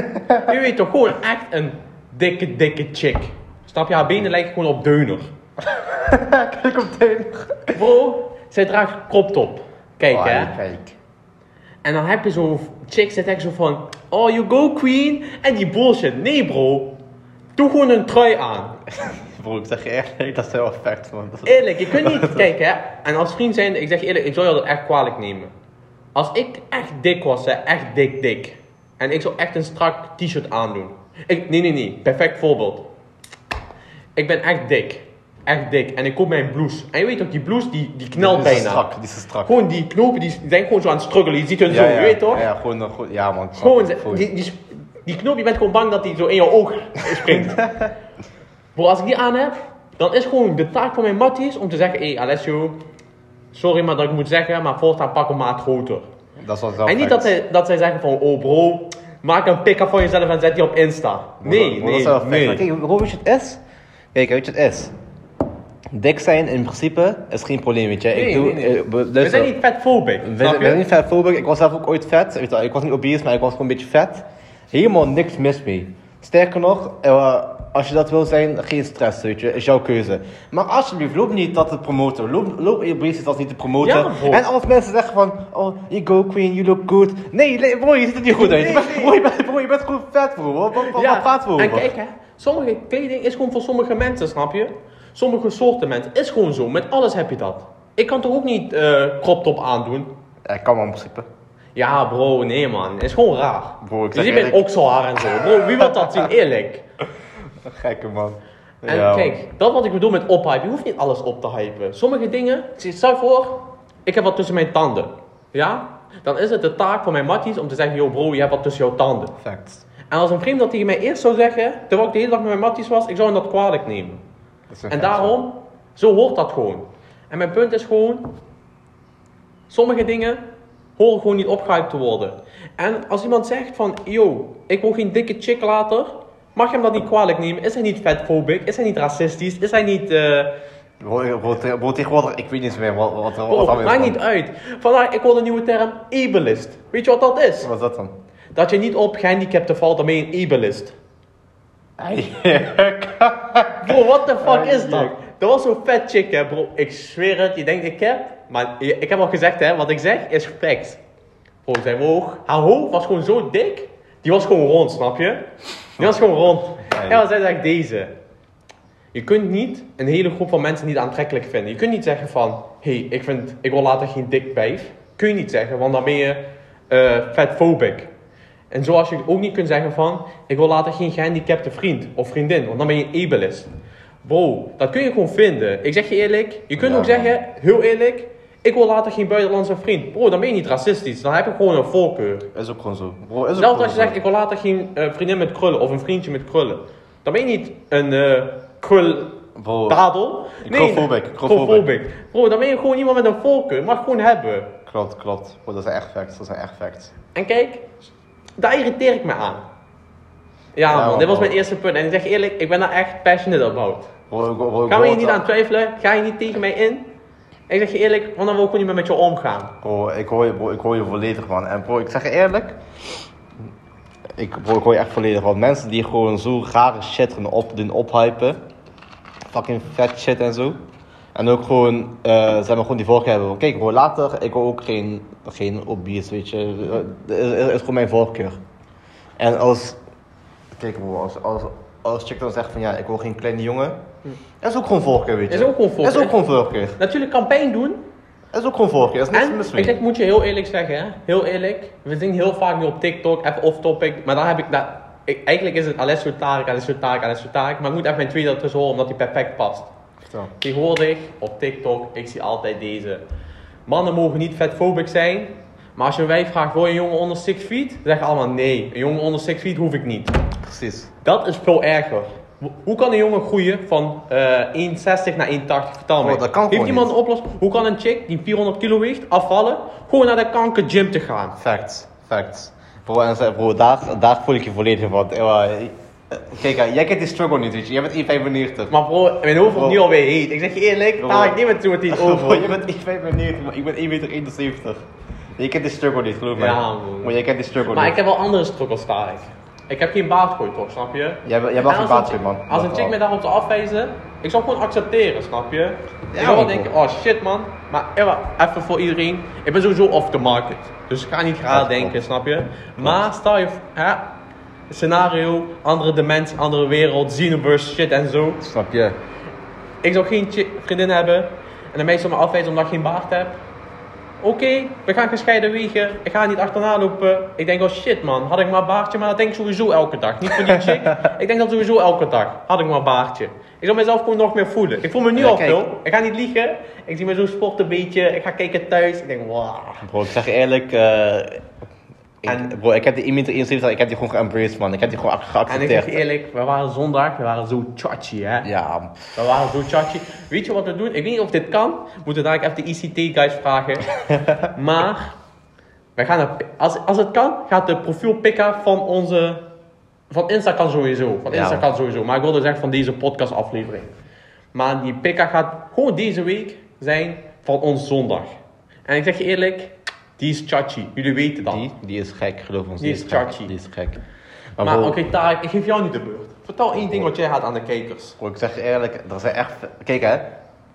je weet toch gewoon echt een dikke, dikke chick. Snap je, haar benen lijken gewoon op deuner. Kijk op teen. Bro, zij draagt crop top. Kijk Oh, hè. Kijk. En dan heb je zo'n chick zit echt zo van, oh you go queen. En die bullshit. Nee bro, doe gewoon een trui aan. Bro, ik zeg je echt, dat is heel effect, man. Eerlijk, je kunt niet kijken hè. En als vriend zijn, ik zeg je eerlijk, ik zou je dat echt kwalijk nemen. Als ik echt dik was, hè, echt dik dik. En ik zou echt een strak t-shirt aandoen. Ik, nee, nee, nee. Perfect voorbeeld. Ik ben echt dik. Echt dik. En ik koop mijn blouse. En je weet toch, die blouse die, die knelt Die is bijna. strak, die is strak. Gewoon die knopen, die zijn gewoon zo aan het struggelen. Je ziet hun zo, ja, je weet toch? Ja, ja, gewoon, goed, ja, man. Gewoon, die, die, die knoop, je bent gewoon bang dat die zo in je oog springt. Bro, als ik die aan heb, dan is gewoon de taak van mijn matties om te zeggen, hé hey, Alessio, sorry maar dat ik moet zeggen, maar voortaan pak een maat groter. Dat is wel en niet dat zij, dat zij zeggen van, oh bro, maak een pick-up van jezelf en zet die op Insta. Nee, dat nee, is nee. Kijk, hoe weet je het is? Kijk, weet je het is? Dik zijn in principe is geen probleem, weet je. Nee, ik doe, nee, nee. eh, We zijn niet vetphobic, We we zijn niet. Ik was zelf ook ooit vet. Weet je wel, Ik was niet obese, maar ik was gewoon een beetje vet. Helemaal niks mis mee. Sterker nog, eh, als je dat wil zijn, geen stress, weet je. Is jouw keuze. Maar alsjeblieft, loop niet dat te promoten. Loop, loop je obesitas niet te promoten. Ja, bro. en als mensen zeggen van, oh, you go queen, you look good. Nee, bro, je ziet er niet goed uit. je, Nee, bent, nee. bro, je, bent, bro, je bent gewoon vet, bro. Wat, wat, wat, wat praten we over? en kijk hè, sommige kleding is gewoon voor sommige mensen, snap je? Sommige soorten mensen is gewoon zo, met alles heb je dat. Ik kan toch ook niet eh crop top aandoen? Ja, kan wel in principe. Ja, bro, nee man. Het is gewoon raar. Bro, ik Je zeg ziet mijn eerlijk- okselhaar en zo. Bro, wie wil dat zien? Eerlijk. Gekke man. En Ja, man. kijk, dat wat ik bedoel met ophypen. Je hoeft niet alles op te hypen. Sommige dingen, stel voor, ik heb wat tussen mijn tanden. Ja? Dan is het de taak van mijn matties om te zeggen, yo bro, je hebt wat tussen jouw tanden. Facts. En als een vriend dat tegen mij eerst zou zeggen, terwijl ik de hele dag met mijn matties was, ik zou hem dat kwalijk nemen. Dat En daarom, zo hoort dat gewoon. En mijn punt is gewoon, sommige dingen horen gewoon niet opgehyped te worden. En als iemand zegt van, yo, ik wil geen dikke chick later, mag je hem dat niet kwalijk nemen? Is hij niet vetphobic? Is hij niet racistisch? Is hij niet... eh Bro, bro, te- bro, tegenwoordig, ik weet niet meer wat, wat, wat, bro, wat is, maakt niet uit. Vandaar, ik hoor de nieuwe term ableist. Weet je wat dat is? Wat is dat dan? Dat je niet op gehandicapten valt, dan ben je een ableist. Bro, what the fuck is dat? Dat was zo'n vet chick, hè, bro. Ik zweer het, je denkt ik heb. Maar ik heb al gezegd, hè, wat ik zeg is fact. Bro, zij woog. Haar hoofd was gewoon zo dik. Die was gewoon rond, snap je? Die was gewoon rond. Ja. En wat zij zegt deze. Je kunt niet een hele groep van mensen niet aantrekkelijk vinden. Je kunt niet zeggen van, hé, hey, ik, vind, ik wil later geen dik wijf. Kun je niet zeggen, want dan ben je eh fatphobic. En zoals je ook niet kunt zeggen van, ik wil later geen gehandicapte vriend of vriendin, want dan ben je een ableist. Bro, dat kun je gewoon vinden. Ik zeg je eerlijk, je kunt Ja, ook zeggen, heel eerlijk, ik wil later geen buitenlandse vriend. Bro, dan ben je niet racistisch, dan heb je gewoon een voorkeur. Is ook gewoon zo. Bro, is ook Zelfs als je zegt, ik wil later geen eh, vriendin met krullen of een vriendje met krullen. Dan ben je niet een eh krul Bro, dadel. Krulphobic. krulphobic. Bro, dan ben je gewoon iemand met een voorkeur. Mag gewoon hebben. klopt, klopt. Bro, dat zijn echt facts, dat zijn echt facts. En kijk, daar irriteer ik me aan. Ja, Ja, man, man, dit was mijn eerste punt. En ik zeg eerlijk, ik ben daar echt passionate about. Ga bro, me hier niet aan twijfelen. Ga je niet tegen mij in. Ik zeg je eerlijk, want dan wil ik niet meer met je omgaan. Bro, ik hoor je, bro, ik hoor je volledig, man. En bro, ik zeg je eerlijk. Ik, bro, ik hoor je echt volledig, want mensen die gewoon zo rare shit gaan op, doen ophypen. Fucking vet shit en zo. En ook gewoon, eh zeg maar, gewoon die voorkeur hebben. van, Kijk bro, later, ik wil ook geen, geen obese, weet je. Het is, is, is gewoon mijn voorkeur. En als, kijk bro, als, als, als chick dan zegt van ja, ik wil geen kleine jongen. Dat is ook gewoon voorkeur, weet je. Is ook gewoon Dat is voorkeur. ook gewoon voorkeur. Natuurlijk kan pijn doen. Dat is ook gewoon voorkeur, dat is niks En mis ik mee. zeg, moet je heel eerlijk zeggen, hè? heel eerlijk. We zien heel vaak nu op TikTok, even off topic. Maar daar heb ik, ik, eigenlijk is het Alessio Tarek, Alessio Tarek, Alessio Tarek. Maar ik moet even mijn tweede ertussen horen, omdat die perfect past. Vertel. Tegenwoordig op TikTok, ik zie altijd deze. Mannen mogen niet vetphobic zijn. Maar als je een wijf vraagt, wil je een jongen onder 6 feet? Dan zeggen allemaal nee, een jongen onder 6 feet hoef ik niet. Precies. Dat is veel erger. Ho- Hoe kan een jongen groeien van eh 1,60 naar 1,80? Vertel me. Oh, dat kan Heeft iemand niet. een oplossing? Hoe kan een chick die 400 kilo weegt afvallen? Gewoon naar de kanker gym te gaan. Facts, facts. Bro, en bro daar, daar voel ik je volledig van. Eh, eh, Kijk, eh, jij kent die struggle niet, weet je. Jij bent 1,95. Maar bro, mijn hoofd wordt nu alweer heet. Ik zeg je eerlijk, daar ik niet met toe met die Bro, over. jij bent 1,95, maar ik ben 1,71 meter. Je kent die struggle niet, geloof mij. Ja. Maar jij kent die struggle Maar ik niet. heb wel andere struggles sta ik. Heb geen baardgroei toch, snap je? Jij, jij bent geen chick- man. Als een chick wel. me daarop zou afwijzen, ik zou gewoon accepteren, snap je? ik zou wel denken, oh shit man, maar ewa, even voor iedereen, ik ben sowieso off the market. Dus ik ga niet raar klopt. denken, snap je? Maar stel je, hè, scenario, andere dimensie, andere wereld, Xenoverse shit en zo. Snap je? Ik zou geen vriendin hebben en de meeste me afwijzen omdat ik geen baard heb. Oké, we gaan gescheiden wegen. Ik ga niet achterna lopen. Ik denk, oh shit man, had ik maar een baardje. Maar dat denk ik sowieso elke dag. Niet voor die chick. ik denk dat sowieso elke dag. Had ik maar een baardje. Ik zou mezelf gewoon nog meer voelen. Ik voel me nu Ja, al kijk. veel. Ik ga niet liegen. Ik zie me zo sporten een beetje. Ik ga kijken thuis. Ik denk, wow. Bro, ik zeg eerlijk. Eh ik, En- bro, ik heb die 1,71 ik heb die gewoon geëmbraced, man. Ik heb die gewoon En ik geaccepteerd. zeg je eerlijk, we waren zondag. We waren zo chachi, hè. Ja, We waren zo chachi. Weet je wat we doen? Ik weet niet of dit kan. We moeten daar even de ICT-guys vragen. maar, wij gaan als, als het kan, gaat de profiel pikken van onze... Van Insta kan sowieso. Van Ja. Insta kan sowieso. Maar ik wilde zeggen van deze podcast-aflevering. Maar die pika gaat gewoon deze week zijn van ons zondag. En ik zeg je eerlijk, die is chachi. Jullie weten dat. die, die is gek, geloof ons. Die is gek. chachi. Die is gek. Maar, oké, Tarek, ik geef jou niet de beurt. Vertel één ding wat jij had aan de kijkers. bro, ik zeg je eerlijk, er zijn echt... Kijk hè.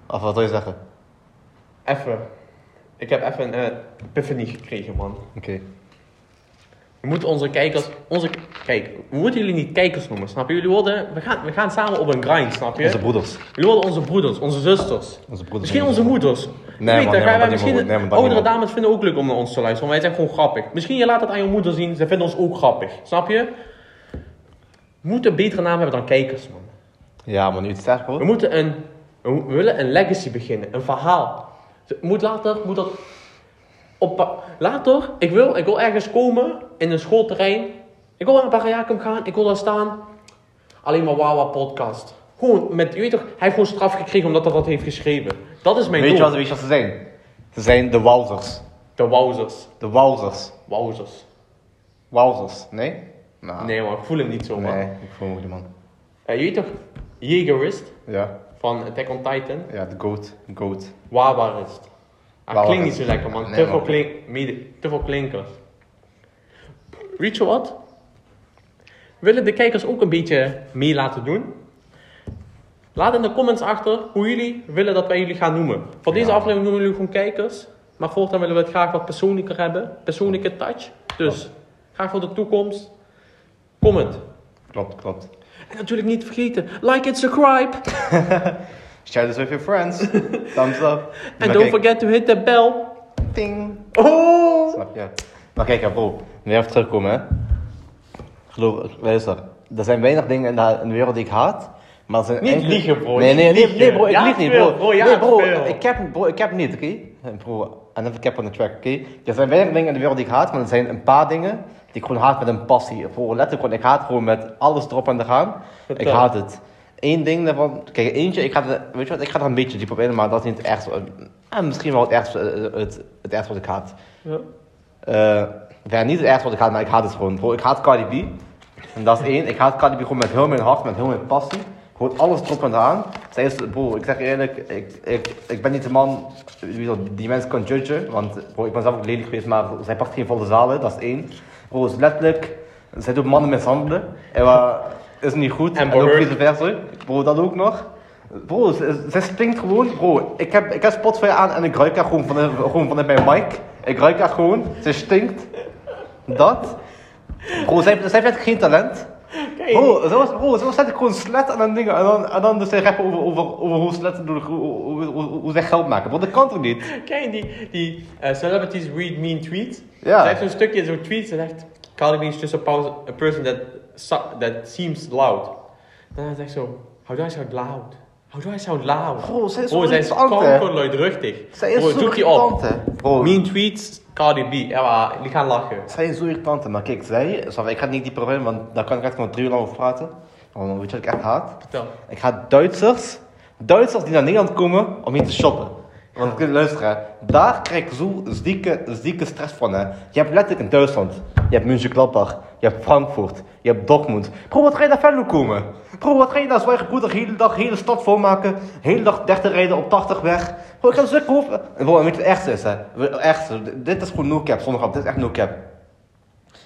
Of wat wil je zeggen? Even. Ik heb even een eh, epiphany gekregen, man. Oké. We moeten onze kijkers, onze, kijk, we moeten jullie niet kijkers noemen, snap je? Jullie worden, we gaan, we gaan samen op een grind, snap je? Onze broeders. Jullie worden onze broeders, onze zusters. Onze broeders. Misschien onze moeders. Nee, weet man, dat, nee, wij- misschien. Nee, man, oudere man. dames vinden ook leuk om naar ons te luisteren, want wij zijn gewoon grappig. Misschien je laat het aan je moeder zien, ze vinden ons ook grappig. Snap je? We moeten een betere naam hebben dan kijkers, man. Ja, man, nu het sterk We hoor. moeten een, we we willen een legacy beginnen, een verhaal. Moet later, moet dat op, later, ik wil, ik wil ergens komen in een schoolterrein. Ik wil naar Barajakum gaan, ik wil daar staan. Alleen maar Wawa podcast. Gewoon met, je weet toch, hij heeft gewoon straf gekregen omdat hij dat heeft geschreven. Dat is mijn Weet je, doel. wat, weet je wat ze zijn? Ze zijn de wowzers. De wowzers. De wowzers. Wowzers. Wowzers, nee? Nou, Nee man, ik voel hem niet zo man. Nee, ik voel me niet, man. Eh, je weet toch, Jägerist Ja, van Attack on Titan. ja, de goat, goat. Wawarist. Ah, Wawarist. klinkt niet zo lekker man. Nee, te, veel klink, mede- te veel klinkers. Weet je wat? Willen de kijkers ook een beetje mee laten doen? Laat in de comments achter hoe jullie willen dat wij jullie gaan noemen. Voor deze Ja. aflevering noemen jullie gewoon kijkers. Maar voortaan willen we het graag wat persoonlijker hebben. Persoonlijke touch. Dus graag voor de toekomst. Comment. Klopt, klopt. En natuurlijk niet vergeten, like and subscribe. Share this with your friends. Thumbs up. And Maar don't kijk- forget to hit the bell. Ting. Oh! Snap je? Maar kijk, bro. Nu even terugkomen, hè. Geloof, luister. Er zijn weinig dingen in de, in de wereld die ik haat. Maar zijn Niet enkele- liegen, bro. Nee, nee, nee, bro. Ik Ja, lieg niet, bro. bro, ja, nee, bro. Ik heb, bro, ik heb niet, oké? Bro, I never cap on the track, oké? Er zijn weinig dingen in de wereld die ik haat. Maar er zijn een paar dingen die ik gewoon haat met een passie. Bro, letterlijk ik haat gewoon met alles erop en eraan. Ik haat het. Eén ding daarvan, kijk, eentje, ik ga, er- weet je wat, ik ga er een beetje diep op in, maar dat is niet het ergste. eh, misschien wel het ergste, eh, het, het ergste wat ik haat. Ja. Eh, ja, niet het ergste wat ik haat, maar ik haat het gewoon. Bro, ik haat Cardi B. En dat is één. Ik haat Cardi B gewoon met heel mijn hart, met heel mijn passie. Gewoon alles erop en eraan. Zij is, bro, ik zeg je eerlijk, ik, ik, ik ben niet de man die mensen kan judgen. Want bro, ik ben zelf ook lelijk geweest, maar zij pakt geen volle zalen, dat is één. Bro, is letterlijk, zij doet mannen mishandelen. En wat is niet goed. En en ook vice versa. Bro, dat ook nog. Bro, ze, ze stinkt gewoon. Bro, ik heb, ik heb Spotify aan en ik ruik haar gewoon, van, gewoon vanuit mijn mic. Ik ruik haar gewoon. Ze stinkt. Dat. Bro, zij, zij heeft echt geen talent. Kijk, Bro, ze was, bro, ze was letterlijk gewoon slet en dan dingen. En dan, en dan dus zij rappen over, over, over hoe sletten doen, hoe, hoe, hoe, hoe zij geld maken. Bro, dat kan toch niet? Je die, die eh, celebrities read mean tweets? Ja. Ze heeft zo'n stukje, zo'n tweet, ze zegt... B is just a, a person that, that seems loud. Dan zegt ze zo... How do I sound loud? How do I sound loud? Bro, zij is zo zij is kankerluidruchtig. Zij is Bro, zo irritant, Mean tweets, Cardi B. Ja, die gaan lachen. zij is zo irritant. Maar kijk, zij, ik ga niet dieper in, want daar kan ik echt gewoon drie uur lang over praten. Want weet je wat ik echt haat? Vertel. Ik ga Duitsers, Duitsers die naar Nederland komen om hier te shoppen. Want ik luister, hè, daar krijg ik zo zieke, zieke stress van. Hè. Je hebt letterlijk in Duitsland, je hebt München-Gladbach, je hebt Frankfurt, je hebt Dortmund. Bro, wat ga je naar Venlo komen? Bro, wat ga je naar Zwijgegoed de hele dag, hele stad volmaken, hele dag 30 rijden op 80 weg. Bro, ik ga zo kopen. En bro, weet je wat het ergste is, hè? Ergste, dit is gewoon no cap, zonder dit is echt no cap.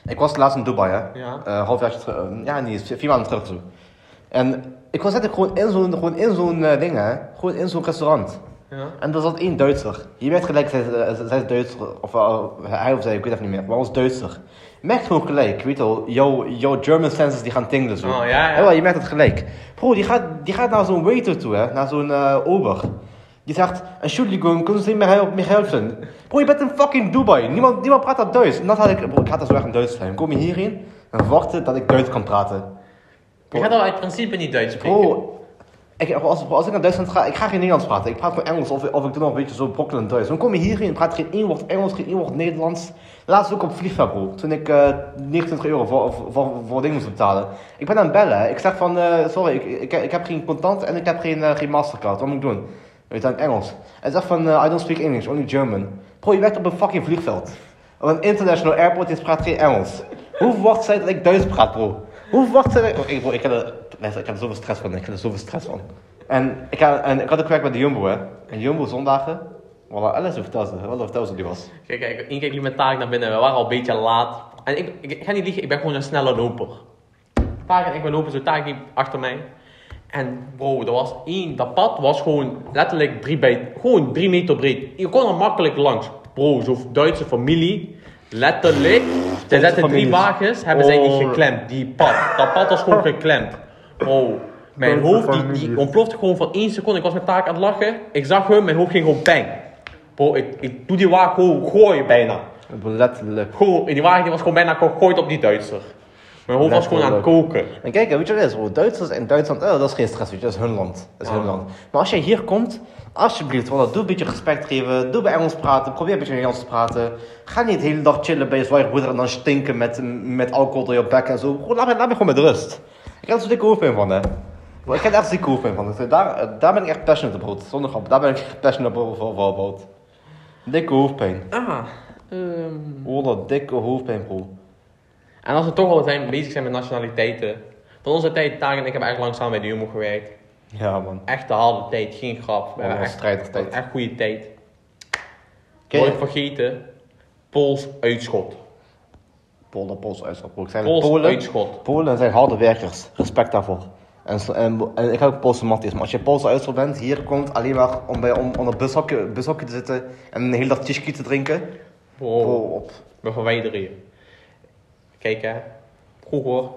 Ik was laatst in Dubai, hè. Ja. Half jaar terug, eh, ja niet, vier maanden terug zo. En ik was net gewoon in zo'n gewoon in zo'n eh, ding, hè. Gewoon in zo'n restaurant. Ja. En er zat één Duitser. Je weet gelijk, zij, zij, zij is Duitser. Of uh, hij of zij, ik weet het niet meer. Maar was Duitser. Je merkt gewoon gelijk, weet je wel. Jouw, jouw German senses die gaan tingelen zo. Oh, ja, ja. Je merkt het gelijk. Bro, die gaat, die gaat naar zo'n waiter toe, hè. Naar zo'n eh, ober. Die zegt, Entschuldigung, kunnen Sie mir, help, mir helfen? Bro, je bent in fucking Dubai. Niemand, niemand praat dat Duits. En dat had ik, bro, ik had dat zo erg in Duits zijn. Kom je hierheen en verwachten dat ik Duits kan praten. Je gaat al uit principe niet Duits spreken. Bro, ik, als, ik naar Duitsland ga, ik ga geen Nederlands praten. Ik praat gewoon Engels of, of ik doe nog een beetje zo brokkelend Duits. Dan kom je hierheen, praat geen één woord Engels, geen één woord Nederlands. Laatst ook op vliegveld, bro. Toen ik eh 29 euro voor, voor, voor, dingen moest betalen. Ik ben aan het bellen. Ik zeg van, eh, sorry, ik, ik, ik heb geen contant en ik heb geen, eh, geen mastercard. Wat moet ik doen? Weet je, in Engels. Hij zegt van, eh, I don't speak English, only German. Bro, je werkt op een fucking vliegveld. Op een international airport, je praat geen Engels. Hoe verwacht zij dat ik Duits praat, bro? Hoe dat... Oh, ik, bro, ik, heb er, luister, ik heb er zoveel stress van. Ik heb er zoveel stress van. En ik, had, en ik had ook gewerkt bij de Jumbo, hè. En Jumbo zondagen... Voilà, alles vertel ze. Wat vertel ze die was. Kijk, kijk, één keer liep met Tarek naar binnen. We waren al een beetje laat. En ik, ik, ik ga niet liegen, ik ben gewoon een snelle loper. Tarek en ik ben lopen, zo liep achter mij. En bro, er was één, dat pad was gewoon letterlijk drie, bij, gewoon drie meter breed. Je kon er makkelijk langs. Bro, zo'n Duitse familie, letterlijk. Zij zetten drie wagens, hebben zij niet Oh. geklemd. Die pad, dat pad was gewoon geklemd. Bro, mijn hoofd die, ontplofte gewoon van één seconde. Ik was met Tarek aan het lachen. Ik zag hem, mijn hoofd ging gewoon bang. Bro, ik, ik doe die wagen gewoon gooien bijna. Letterlijk. Gewoon, die wagen die was gewoon bijna gegooid op die Duitser. Mijn hoofd was gewoon aan het koken. En kijk, weet je wat het is? bro? Duitsers in Duitsland, oh, dat is geen stress, weet je, dat is hun land. Dat is hun land. Maar als jij hier komt, alsjeblieft, voilà, doe een beetje respect geven, doe bij Engels praten, probeer een beetje Engels te praten. Ga niet de hele dag chillen bij je zwaaier en dan stinken met, met alcohol door je bek en zo. Laat, me, laat me gewoon met rust. Ik heb er zo'n dikke hoofdpijn van, hè. Ik heb er echt dikke hoofdpijn van. Dus daar, daar ben ik echt passionate about. Zonder grap, daar ben ik echt passionate about. voor- voor about. Dikke hoofdpijn. Ah, ehm. Oh, dat dikke hoofdpijn, bro. En als we toch al zijn, bezig zijn met nationaliteiten. Van onze tijd, Taak en ik hebben echt lang samen bij de Jumbo gewerkt. Ja, man. Echt de harde tijd, geen grap. We hebben echt, was echt goede tijd. Nooit vergeten, Pools uitschot. Polen, Pools uitschot. Ik zei Pools Polen. uitschot. Polen zijn harde werkers. Respect daarvoor. En, en, en ik heb ook Poolse matties. Maar als je Poolse uitschot bent, hier komt alleen maar om, bij, om onder bushokje, bushokje te zitten en een hele dag tishki te drinken. Bro, Bro, op. we verwijderen je. Kijk hè, vroeger,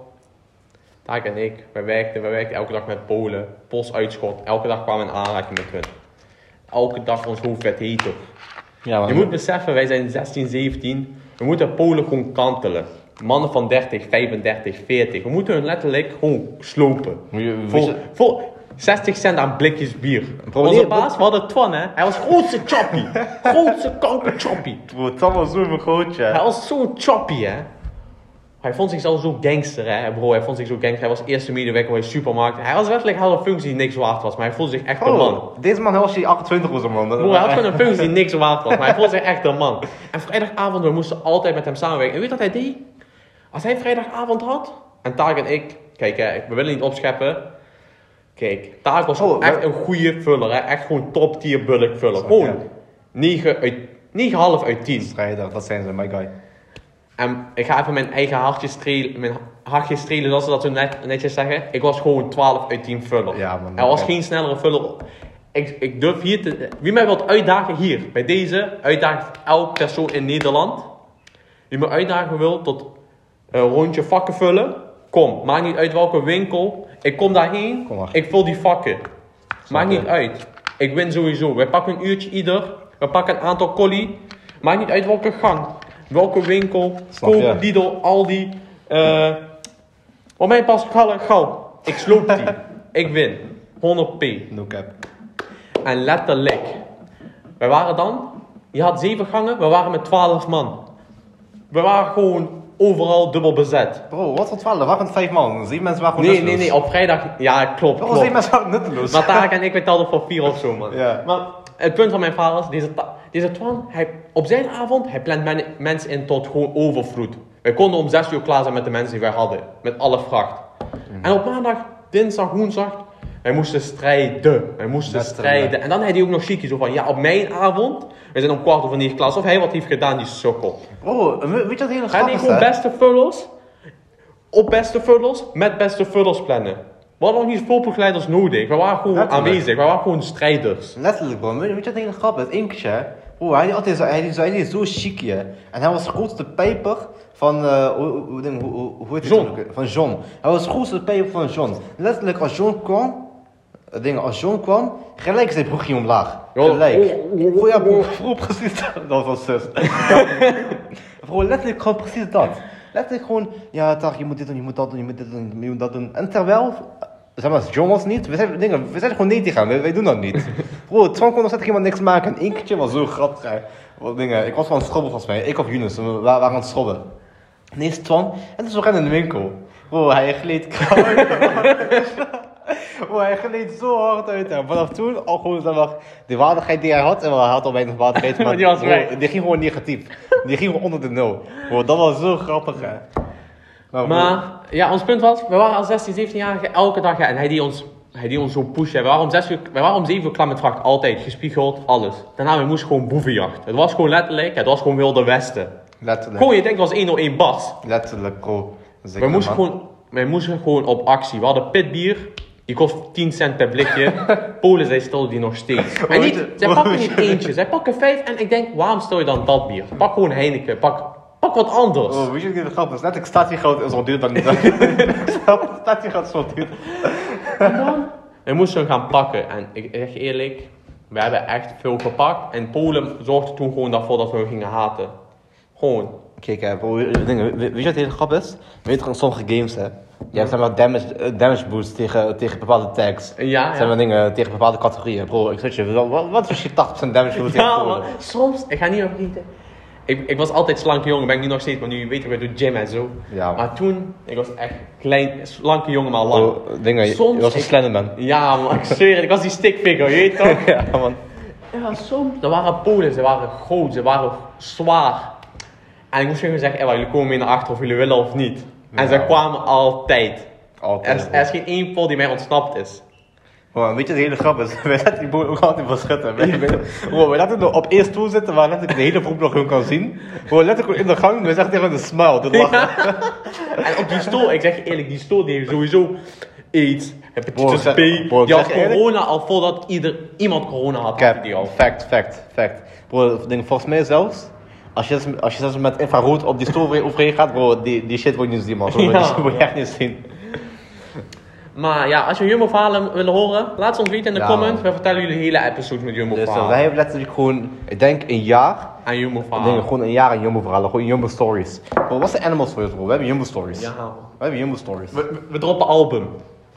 Taak en ik, wij werkten, wij werkten elke dag met Polen. Pools uitschot, elke dag kwamen we in aanraking met hun. Elke dag ons hoofd werd heter. Ja, Je moet beseffen, wij zijn 16, 17. We moeten Polen gewoon kantelen. Mannen van 30, 35, 40. We moeten hun letterlijk gewoon slopen. Je- Voor, je- voor 60 cent aan blikjes bier. Bro, Onze nee, baas, we hadden Twan hè. Hij was grootste choppy. grootste kanker choppy. Bro, het was zo grootje. Hij was zo choppy hè. Hij vond zichzelf zo gangster hè bro. Hij vond zich zo gangster. Hij was eerste medewerker bij de supermarkt. Hij was letterlijk had een functie die niks waard was. Maar hij voelde zich echt een man. Oh, deze man was hij 28 was een man. Bro, hij had gewoon een functie die niks waard was, maar hij voelde zich echt een man. En vrijdagavond, we moesten altijd met hem samenwerken. En weet je wat hij deed? Als hij vrijdagavond had, en Taak en ik, kijk, hè, we willen niet opscheppen. Kijk, Taak was Oh, echt een goede vuller, hè? echt gewoon top tier bulk vuller. Gewoon je? 9 uit, 9,5 uit 10. Strijder, dat zijn ze, my guy. En ik ga even mijn eigen hartje strelen, mijn hartje strelen, zoals ze dat zo net, netjes zeggen. Ik was gewoon 12 uit 10 vuller. Ja, man, Er was geen snellere vuller. Ik, ik durf hier te... Wie mij wilt uitdagen hier, bij deze, uitdaagt elk persoon in Nederland. Wie me uitdagen wil tot een rondje vakken vullen, kom. Maakt niet uit welke winkel. Ik kom daarheen, Kom ik vul die vakken. Maakt niet uit. Ik win sowieso. Wij pakken een uurtje ieder. We pakken een aantal collie. Maakt niet uit welke gang. Welke winkel. Snap je? Koop, Lidl, Aldi. eh wat mij past, gauw. Ik sloop die. ik win. 100p. No cap. En letterlijk. Wij waren dan, je had zeven gangen, we waren met 12 man. We waren gewoon overal dubbel bezet. Bro, wat voor 12? Er waren 5 man. Zeven mensen waren gewoon Nee, nee, nutteloos. nee, op vrijdag, ja klopt, Bro, zeven klopt. mensen waren nutteloos. Maar Tarek en ik, wij telden voor vier of zo, man. Ja. Maar het punt van mijn verhaal is, deze, Ta- deze Twan, hij, op zijn avond, hij plant men- mensen in tot gewoon overvloed. Wij konden om zes uur klaar zijn met de mensen die wij hadden. Met alle vracht. En op maandag, dinsdag, woensdag, wij moesten strijden. Wij moesten strijden. En dan had hij ook nog chique zo van, ja, op mijn avond, we zijn om kwart over negen klaar. Of hij wat heeft gedaan, die sukkel. Bro, weet je wat hele grappig die is, gewoon beste vullers, op beste vullers, met beste vullers plannen. We hadden nog niet voorploegleiders nodig. We waren gewoon Letterlijk. aanwezig. We waren gewoon strijders. Letterlijk, bro. Weet je wat hele grappig is? Eén Bro, hij, had altijd zo, hij, hij deed zo chic, hè. En hij was de grootste pijper van, eh, hoe, hoe, hoe, hoe, hoe hoe heet het John. ook? Van John. Hij was de grootste pijper van John. Letterlijk, als John kwam, eh, dingen, als John kwam, gelijk zijn broekje omlaag. Gelijk. oh, oh, Bro, ja, bro, oh. precies dat. Dat was zus. bro, letterlijk gewoon precies dat. Letterlijk gewoon, ja, dag, je moet dit doen, je moet dat doen, je moet dit doen, je moet dat doen. En terwijl, zeg maar, was niet, we zijn, dingen, we zijn gewoon nee hem, wij, wij doen dat niet. Bro, Twan kon nog steeds helemaal niks maken. En één keertje was zo grappig. Wat dingen, ik was van het schrobben volgens mij, ik of Yunus, we wa- waren aan het schrobben. Nee, is Twan, en toen we rennen in de winkel. Bro, hij gleed koud. Bro, hij gleed zo hard uit. En vanaf toen, al gewoon, zeg maar, de waardigheid die hij had, en hij had al weinig waardigheid, maar Die was bro, die ging gewoon negatief. Die ging gewoon onder de nul. Bro, dat was zo grappig, hè. Maar, ja, ons punt was, we waren al 16, 17 jaar elke dag. En hij die ons, hij die ons zo pushen. We waren om 6 uur, we waren om 7 uur klaar met vracht. Altijd, gespiegeld, alles. Daarna, we moesten gewoon boevenjacht. Het was gewoon letterlijk, het was gewoon Wilde Westen. letterlijk. Gewoon, je denkt, het was 101 bas. Letterlijk, bro. Zeker, We moesten, man. gewoon, wij moesten gewoon op actie. We hadden pitbier. Die kost 10 cent per blikje. Polen, zij stelden die nog steeds. En niet, zij pakken niet je- eentje. Zij pakken vijf. En ik denk, waarom stel je dan dat bier? Pak gewoon Heineken. Pak, pak wat anders. Oh, weet je wat grappig is? Letterlijk statiegoud is al duur dan niet. statiegoud is wel duur. En dan? We moesten hem gaan pakken. En ik zeg eerlijk, We hebben echt veel gepakt. En Polen zorgde toen gewoon daarvoor dat we gingen haten. Gewoon. Kijk, hè, bro, dingen, we- weet je wat de hele grap is? Weet je sommige games, hè? Je hebt zeg maar damage, eh, damage boost tegen, tegen bepaalde tags. Ja, Zijn ja. maar dingen tegen bepaalde categorieën. Bro, ik zeg je, wat, wat- is als je 80% damage boost tegen Ja, Polen? Soms, ik ga niet meer vergeten. Ik, ik was altijd slanke jongen, ben ik nu nog steeds, maar nu weet ik weer door gym en zo. Ja. Maar toen, ik was echt klein, slanke jongen, maar lang. Bro, dingen, je, Soms je was een Slenderman. Ja, man, ik zweer ik was die stickfigure, je weet toch? ja, man. Ja, soms. Er waren Polen, ze waren groot, ze waren zwaar. En ik moest gewoon zeggen, "Ewa, jullie komen mee naar achter of jullie willen of niet. En Ja. ze kwamen altijd. Er Altijd. is, er is geen één Pool die mij ontsnapt is. Bro, weet je, de hele grap is, wij laten die boel ook altijd verschutten. Wij, wij, bro, wij laten hem op één stoel zitten waar letterlijk de hele groep nog gewoon kan zien. Bro, letterlijk gewoon in de gang, we zeggen tegen de smile, de lachen. En op die stoel, ik zeg je eerlijk, die stoel die heeft sowieso AIDS, hepatitis B. die had eerlijk- corona al voordat ieder, iemand corona had. Cap, die al. fact, fact, fact. Bro, denk, volgens mij zelfs, als je, als je zelfs met infrarood op die stoel over- overheen gaat, bro, die, die shit je niet zien, man. Bro, Ja. Die shit wil je echt niet zien. Maar ja, als je Jumbo-verhalen willen horen, laat ze ons weten in de Ja, comments. We vertellen jullie hele episodes met Dus Jumbo-verhalen. wij hebben letterlijk gewoon, ik denk een jaar, ik Jumbo-verhalen. denk gewoon een jaar aan Jumbo verhalen, gewoon Jumbo stories. Bro, wat zijn animal stories, bro? We hebben Jumbo stories. Ja. We hebben Jumbo stories. We, we, we droppen album.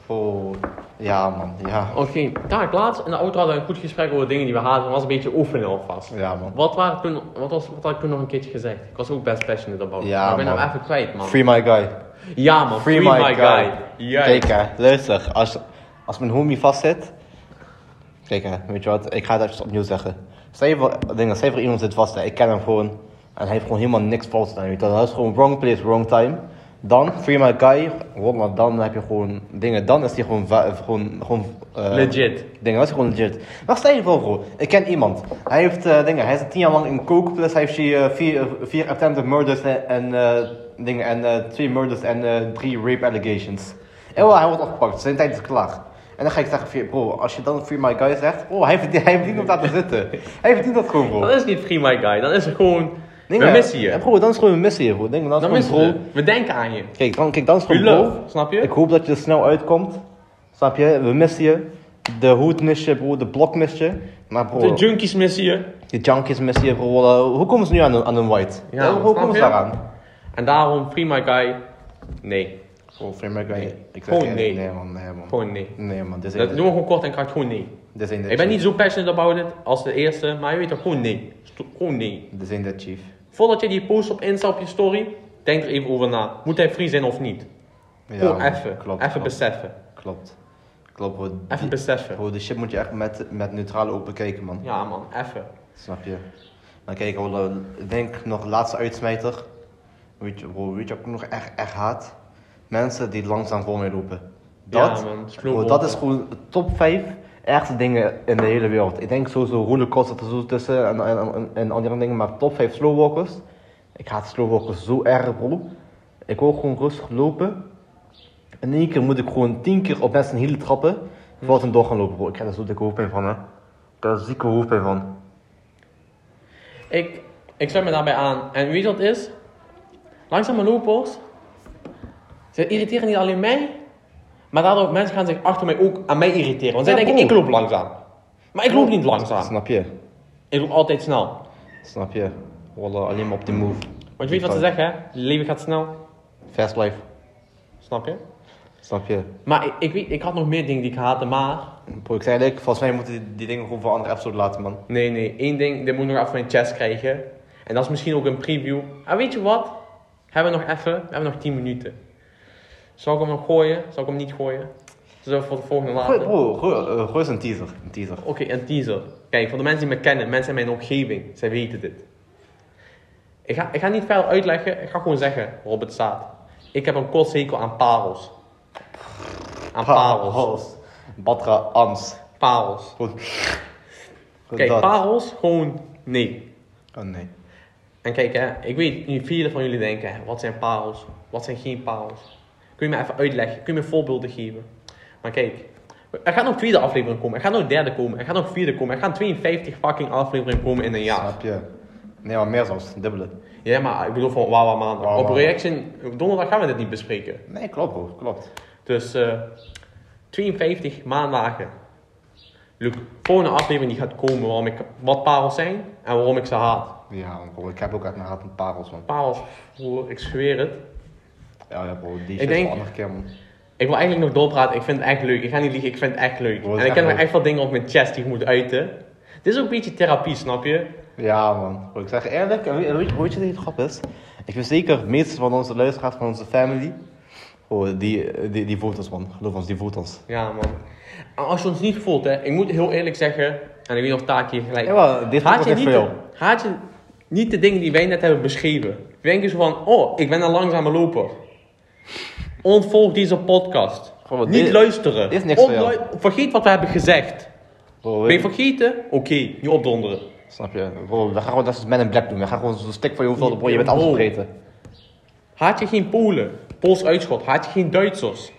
Bro, ja man, ja. Oké, daar laatst in de auto hadden we een goed gesprek over dingen die we hadden. Dat was een beetje oefenen alvast. Ja man. Wat, waren toen, wat, was, wat had ik toen nog een keertje gezegd? Ik was ook best passionate about. Ja, maar ik ben nou even kwijt, man. Free my guy. Ja, man. Free, my, guy. Juist. Kijk hè, luister, als, als mijn homie vastzit. Kijk hè, weet je wat, ik ga het even opnieuw zeggen. Stel je voor, dingen, stel je voor iemand zit vast, hè, ik ken hem gewoon. En hij heeft gewoon helemaal niks fout gedaan. Dat is gewoon wrong place, wrong time. Dan, free my guy, wallah, dan heb je gewoon dingen, dan is hij gewoon, gewoon, gewoon eh, Legit. Dingen, dat is gewoon legit. Maar stel je voor bro, ik ken iemand. Hij heeft eh, dingen, hij zit tien jaar lang in coke, plus hij heeft eh, vier, vier attempted murders en, en eh, dingen, en twee murders en drie rape allegations. En wel, hij wordt opgepakt, zijn tijd is klaar. En dan ga ik zeggen, bro, als je dan free my guy zegt, oh, hij verdient, hij verdient om daar te zitten. Hij verdient dat gewoon, bro. Dat is niet Free my guy. Dan is het gewoon... We missen je. Ja, bro, dan is gewoon een missie, bro. Dingen, dan is Dan gewoon, missen bro. we. We denken aan je. Kijk, dan, kijk, dan is We gewoon, love. bro. Snap je? Ik hoop dat je er snel uitkomt. Snap je? We missen je. De hoed mis je, bro. De blok mis je. Maar bro, De junkies missen je. die junkies missen je, bro. Eh, Hoe komen ze nu aan een, aan een white? Ja, snap hoe komen ze je? daaraan? En daarom Free my guy. Nee. Oh, free my guy. Nee. Ik Gewoon je, nee. Nee, man. Nee, man. Gewoon nee. Nee, man. Dit is Dat doen we gewoon kort en krijgt gewoon nee. Dit is Ik ben niet zo passionate about it als de eerste, maar je weet toch gewoon nee. Gewoon nee. Dit is de chief. Voordat je die post op Insta op je story, denk er even over na. Moet hij free zijn of niet? Ja, Gewoon even. Klopt. even klopt, beseffen. Klopt. Klopt, bro. Even Die- beseffen. Bro, die shit moet je echt met, met neutrale ogen bekijken, man. Ja man, even. Snap je? Maar kijk, bro, ik denk nog laatste uitsmijter. Weet je, bro, weet je ik nog echt, echt haat? Mensen die langzaam voor mij lopen. Dat, ja man, bro, dat is gewoon de top 5 ergste dingen in de hele wereld. Ik denk sowieso rollercoaster er zo tussen en, en, en, andere dingen, maar top 5 slowwalkers. Ik haat slowwalkers zo erg, bro. Ik wil gewoon rustig lopen. In één keer moet ik gewoon 10 keer op mensen hele trappen. Voordat ze door gaan lopen, bro. Ik krijg er zo dikke hoofdpijn van, hè. Ik krijg er zieke hoofdpijn van. Ik, ik sluit me daarbij aan. En weet je wat het is? Langzame lopers, ze irriteren niet alleen mij, maar daardoor mensen gaan zich achter mij ook aan mij irriteren. Want zij Ja, denken, ik loop langzaam. Maar ik loop niet langzaam. Snap je? Ik loop altijd snel. Snap je? Wallah, alleen maar op de move. Want je weet wat ze zeggen, hè? Leven gaat snel. Fast life. Snap je? Snap je? Maar ik, ik, weet, ik had nog meer dingen die ik haatte, maar... Bro, ik zei eigenlijk, volgens mij moeten die, die dingen gewoon voor andere episode laten, man. Nee, nee, één ding, dit moet ik nog even mijn chest krijgen. En dat is misschien ook een preview. En weet je wat? Hebben we nog even, we hebben nog 10 minuten. Zal ik hem nog gooien? Zal ik hem niet gooien? Zullen we voor de volgende Gooi, laten? bro, gooi, eh, gooi eens een teaser. Een teaser. Oké, een teaser. Kijk, voor de mensen die me kennen, mensen in mijn omgeving, zij weten dit. Ik ga, ik ga niet verder uitleggen, ik ga gewoon zeggen waarop het staat. Ik heb een kostzekel aan parels. Aan parels. Parels. Batra Ans. Parels. Goed. Goed Kijk, dat. parels, gewoon nee. Oh nee. En kijk, hè, ik weet, nu vele van jullie denken, hè, wat zijn parels? Wat zijn geen parels? Kun je me even uitleggen? Kun je me voorbeelden geven? Maar kijk, er gaat nog tweede aflevering komen, er gaat nog derde komen, er gaat nog vierde komen, er gaan 52 fucking afleveringen komen in een jaar. Snap je? Nee, maar meer zelfs. Dubbele. Ja, maar ik bedoel van Wawa maandag. Op reaction, donderdag gaan we dit niet bespreken. Nee, klopt bro. Klopt. Dus eh 52 maandagen. Luc, volgende aflevering die gaat komen waarom ik, wat parels zijn en waarom ik ze haat. Ja. Ik heb ook uit mijn haat een parels, man. Parels, broer, ik zweer het. Ja, ja, bro. Die Ik shit denk- een andere keer, man. Ik wil eigenlijk nog doorpraten, ik vind het echt leuk. Ik ga niet liegen, ik vind het echt leuk. Bro, en ik heb nog echt veel dingen op mijn chest die ik moet uiten. Dit is ook een beetje therapie, snap je? Ja, man. Ik zeg eerlijk, en weet, je, weet je wat het grap is? Ik weet zeker, de meeste van onze luisteraars, van onze family, bro, die, die, die voelt ons, man. Geloof ons, die voelt ons. Ja, man. En als je ons niet voelt, hè, ik moet heel eerlijk zeggen, en ik weet nog taak hier gelijk. Ja, dit haat, je niet de, jou. haat je niet de dingen die wij net hebben beschreven. Denk je zo van, oh, ik ben een langzame loper. Ontvolg deze podcast. Gewoon, niet dit- luisteren. dit is niks voor jou. Onlu- Vergeet wat we hebben gezegd. Bro, Ben je vergeten? Oké, niet opdonderen. Snap je? Bro, we gaan gewoon dat is Men in Black doen. We gaan gewoon zo'n stick van je hoofd bro. Je bent alles Bro. vergeten. Haat je geen Polen? Pools uitschot. Haat je geen Duitsers?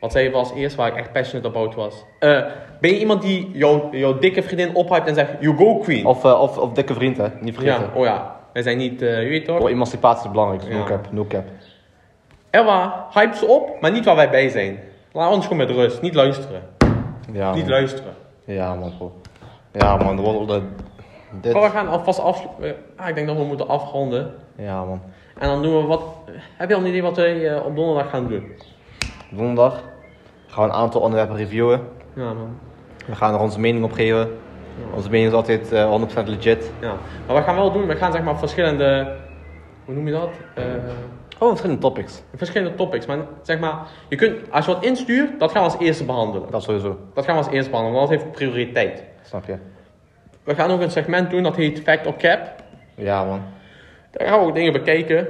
Wat zei je als eerst waar ik echt passionate about was? Eh, ben je iemand die jouw jouw dikke vriendin ophypt en zegt, you go queen? Of, eh, of, of dikke vriend, hè. Niet vergeten. ja, oh ja. Wij zijn niet, eh, je weet toch? Bro, emancipatie is het belangrijkste. No Ja. cap, no cap. Ewa, hype ze op, maar niet waar wij bij zijn. Laat ons gewoon met rust. Niet luisteren. Ja, Niet man. luisteren. Ja, man, bro. Ja, man. wordt- er- Dit... Maar we gaan alvast afsluiten. Ah, ik denk dat we moeten afronden. Ja, man. En dan doen we wat... Heb je al een idee wat wij eh, op donderdag gaan doen? Donderdag gaan we een aantal onderwerpen reviewen. Ja, man. We gaan er onze mening op geven. Onze mening is altijd eh, 100% legit. Ja. Maar wat gaan we wel doen? We gaan zeg maar verschillende... Hoe noem je dat? Eh... Gewoon verschillende topics. verschillende topics. Maar zeg maar, je kunt, als je wat instuurt, dat gaan we als eerste behandelen. Dat sowieso. Dat gaan we als eerste behandelen, want dat heeft prioriteit. Snap je? We gaan ook een segment doen, dat heet Fact or Cap. Ja, man. Daar gaan we ook dingen bekijken.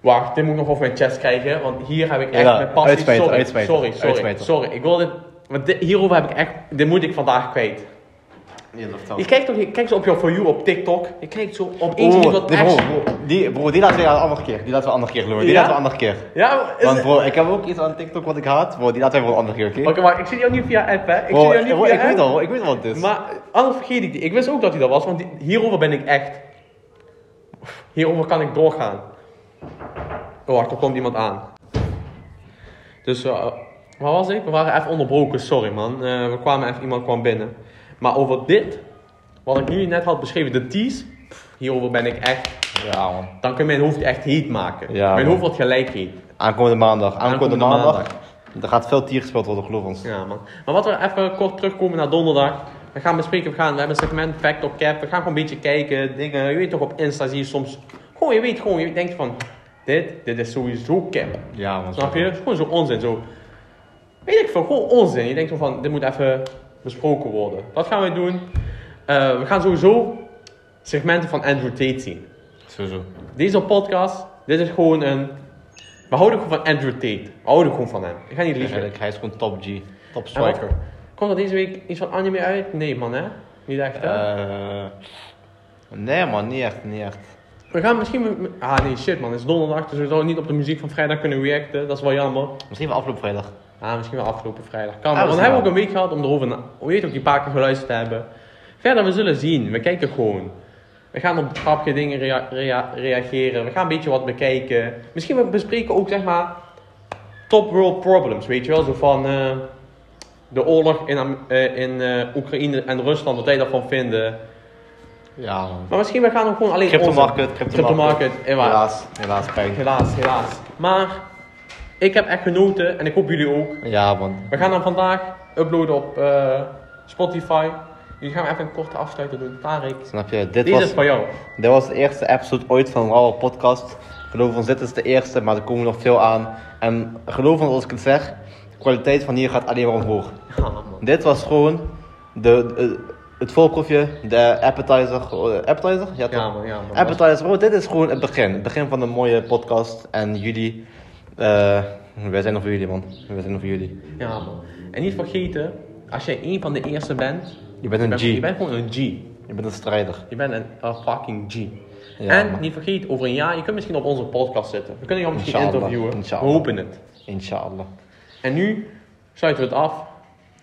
Wacht, dit moet ik nog over mijn chest krijgen, want hier heb ik echt Ja, mijn passie. uitsmijten, sorry, uitsmijten, sorry, sorry, uitsmijten. sorry. Ik wil dit, want dit, hierover heb ik echt, dit moet ik vandaag kwijt. Dat. Je kijkt toch, je kijkt zo op jouw For You op TikTok. Je kijkt zo opeens iets Oh, wat die, echt... bro, die, bro, die laten we een andere keer. Die laten we een andere keer geloven. Die Ja? laten we een andere keer. Ja, is Want bro, ik heb ook iets aan TikTok wat ik haat. Bro, die laten we voor een andere keer, oké? Oké, maar ik zie jou niet via app, hè. Ik Bro, zie jou niet bro, via ik weet al, ik weet al wat het is. Maar anders vergeet ik die. Ik wist ook dat hij dat was, want die- hierover ben ik echt. Hierover kan ik doorgaan. Oh, wacht, er komt iemand aan. Dus, eh waar was ik? We waren even onderbroken, sorry man. Eh, we kwamen even, iemand kwam binnen. Maar over dit, wat ik nu net had beschreven, de tease, hierover ben ik echt. Ja, man. Dan kun je mijn hoofd echt heet maken. Ja, mijn man. hoofd wordt gelijk heet. Aankomende maandag. Aankomende, Aankomende maandag. maandag. Er gaat veel tier gespeeld worden, geloof ons. Ja, man. Maar wat we even kort terugkomen naar donderdag. We gaan bespreken, we, gaan, we hebben een segment Fact or Cap. We gaan gewoon een beetje kijken, dingen. Je weet toch, op Insta zie je soms... Gewoon, je weet gewoon, je denkt van... Dit, dit is sowieso cap. Ja, man. Snap je? Het is gewoon zo onzin, zo... Weet ik veel, gewoon onzin. Je denkt zo van, dit moet even besproken worden. Dat gaan we doen. Eh, we gaan sowieso segmenten van Andrew Tate zien. Sowieso. Deze podcast, dit is gewoon een... We houden gewoon van Andrew Tate. We houden gewoon van hem. Ik ga niet liegen. Hij is gewoon top G. Top striker. Komt er deze week iets van anime uit? Nee man hè? Niet echt hè? Eh nee, man. Niet echt, niet echt. we gaan misschien... Ah nee shit man, het is donderdag dus we zouden niet op de muziek van vrijdag kunnen reacten. Dat is wel jammer. Misschien wel afgelopen vrijdag. Ah, misschien wel afgelopen vrijdag. Kan Ah. Want we hebben ook een week gehad om erover na... Hoe weet ook die paar keer geluisterd te hebben. Verder, we zullen zien. We kijken gewoon. We gaan op grappige dingen rea- rea- reageren. We gaan een beetje wat bekijken. Misschien we bespreken ook zeg maar... Top world problems, weet je wel? Zo van... eh, de oorlog in, eh, in eh, Oekraïne en Rusland, wat wij daarvan vinden. Ja. Maar misschien we gaan ook gewoon alleen Crypto market, crypto Crypto market. Helaas, helaas, pijn. Helaas, helaas. Maar ik heb echt genoten en ik hoop jullie ook. Ja, man. We gaan dan vandaag uploaden op eh, Spotify. Jullie gaan we even een korte afsluiter doen. Tarek, Snap je? Dit was, is van jou. dit was de eerste episode ooit van Rauwe Podcast. Geloof ons, dit is de eerste, maar er komen nog veel aan. En geloof ons als ik het zeg, de kwaliteit van hier gaat alleen maar omhoog. Ja, man. Dit was gewoon de, de- het voorproefje, de appetizer. eh, Appetizer? Ja, toch? Ja, man, ja, man. Appetizer, bro, dit is gewoon het begin. Het begin van een mooie podcast. En jullie, eh, wij zijn er voor jullie, man. Wij zijn er voor jullie. Ja, man. En niet vergeten, als jij een van de eerste bent, Je bent je een bent, G. je bent gewoon een G. Je bent een strijder. Je bent een, fucking G. Ja, en man. niet vergeten, over een jaar, je kunt misschien op onze podcast zitten. We kunnen jou misschien Inshallah, interviewen. inshallah. We hopen het. Inshallah. En nu sluiten we het af.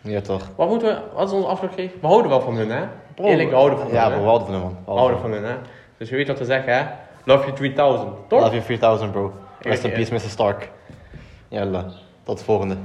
Ja, toch? Wat moeten we, wat is onze afspraak? We houden wel van hun, hè? Eerlijk, we houden van Ja, hun. hè? we houden van hem, man. We houden van hun, hè? Dus je weet wat te zeggen, hè? Love you 3000, toch? Love you 4000, bro. Rest in peace, Mr. Stark. Jalla. Tot de volgende.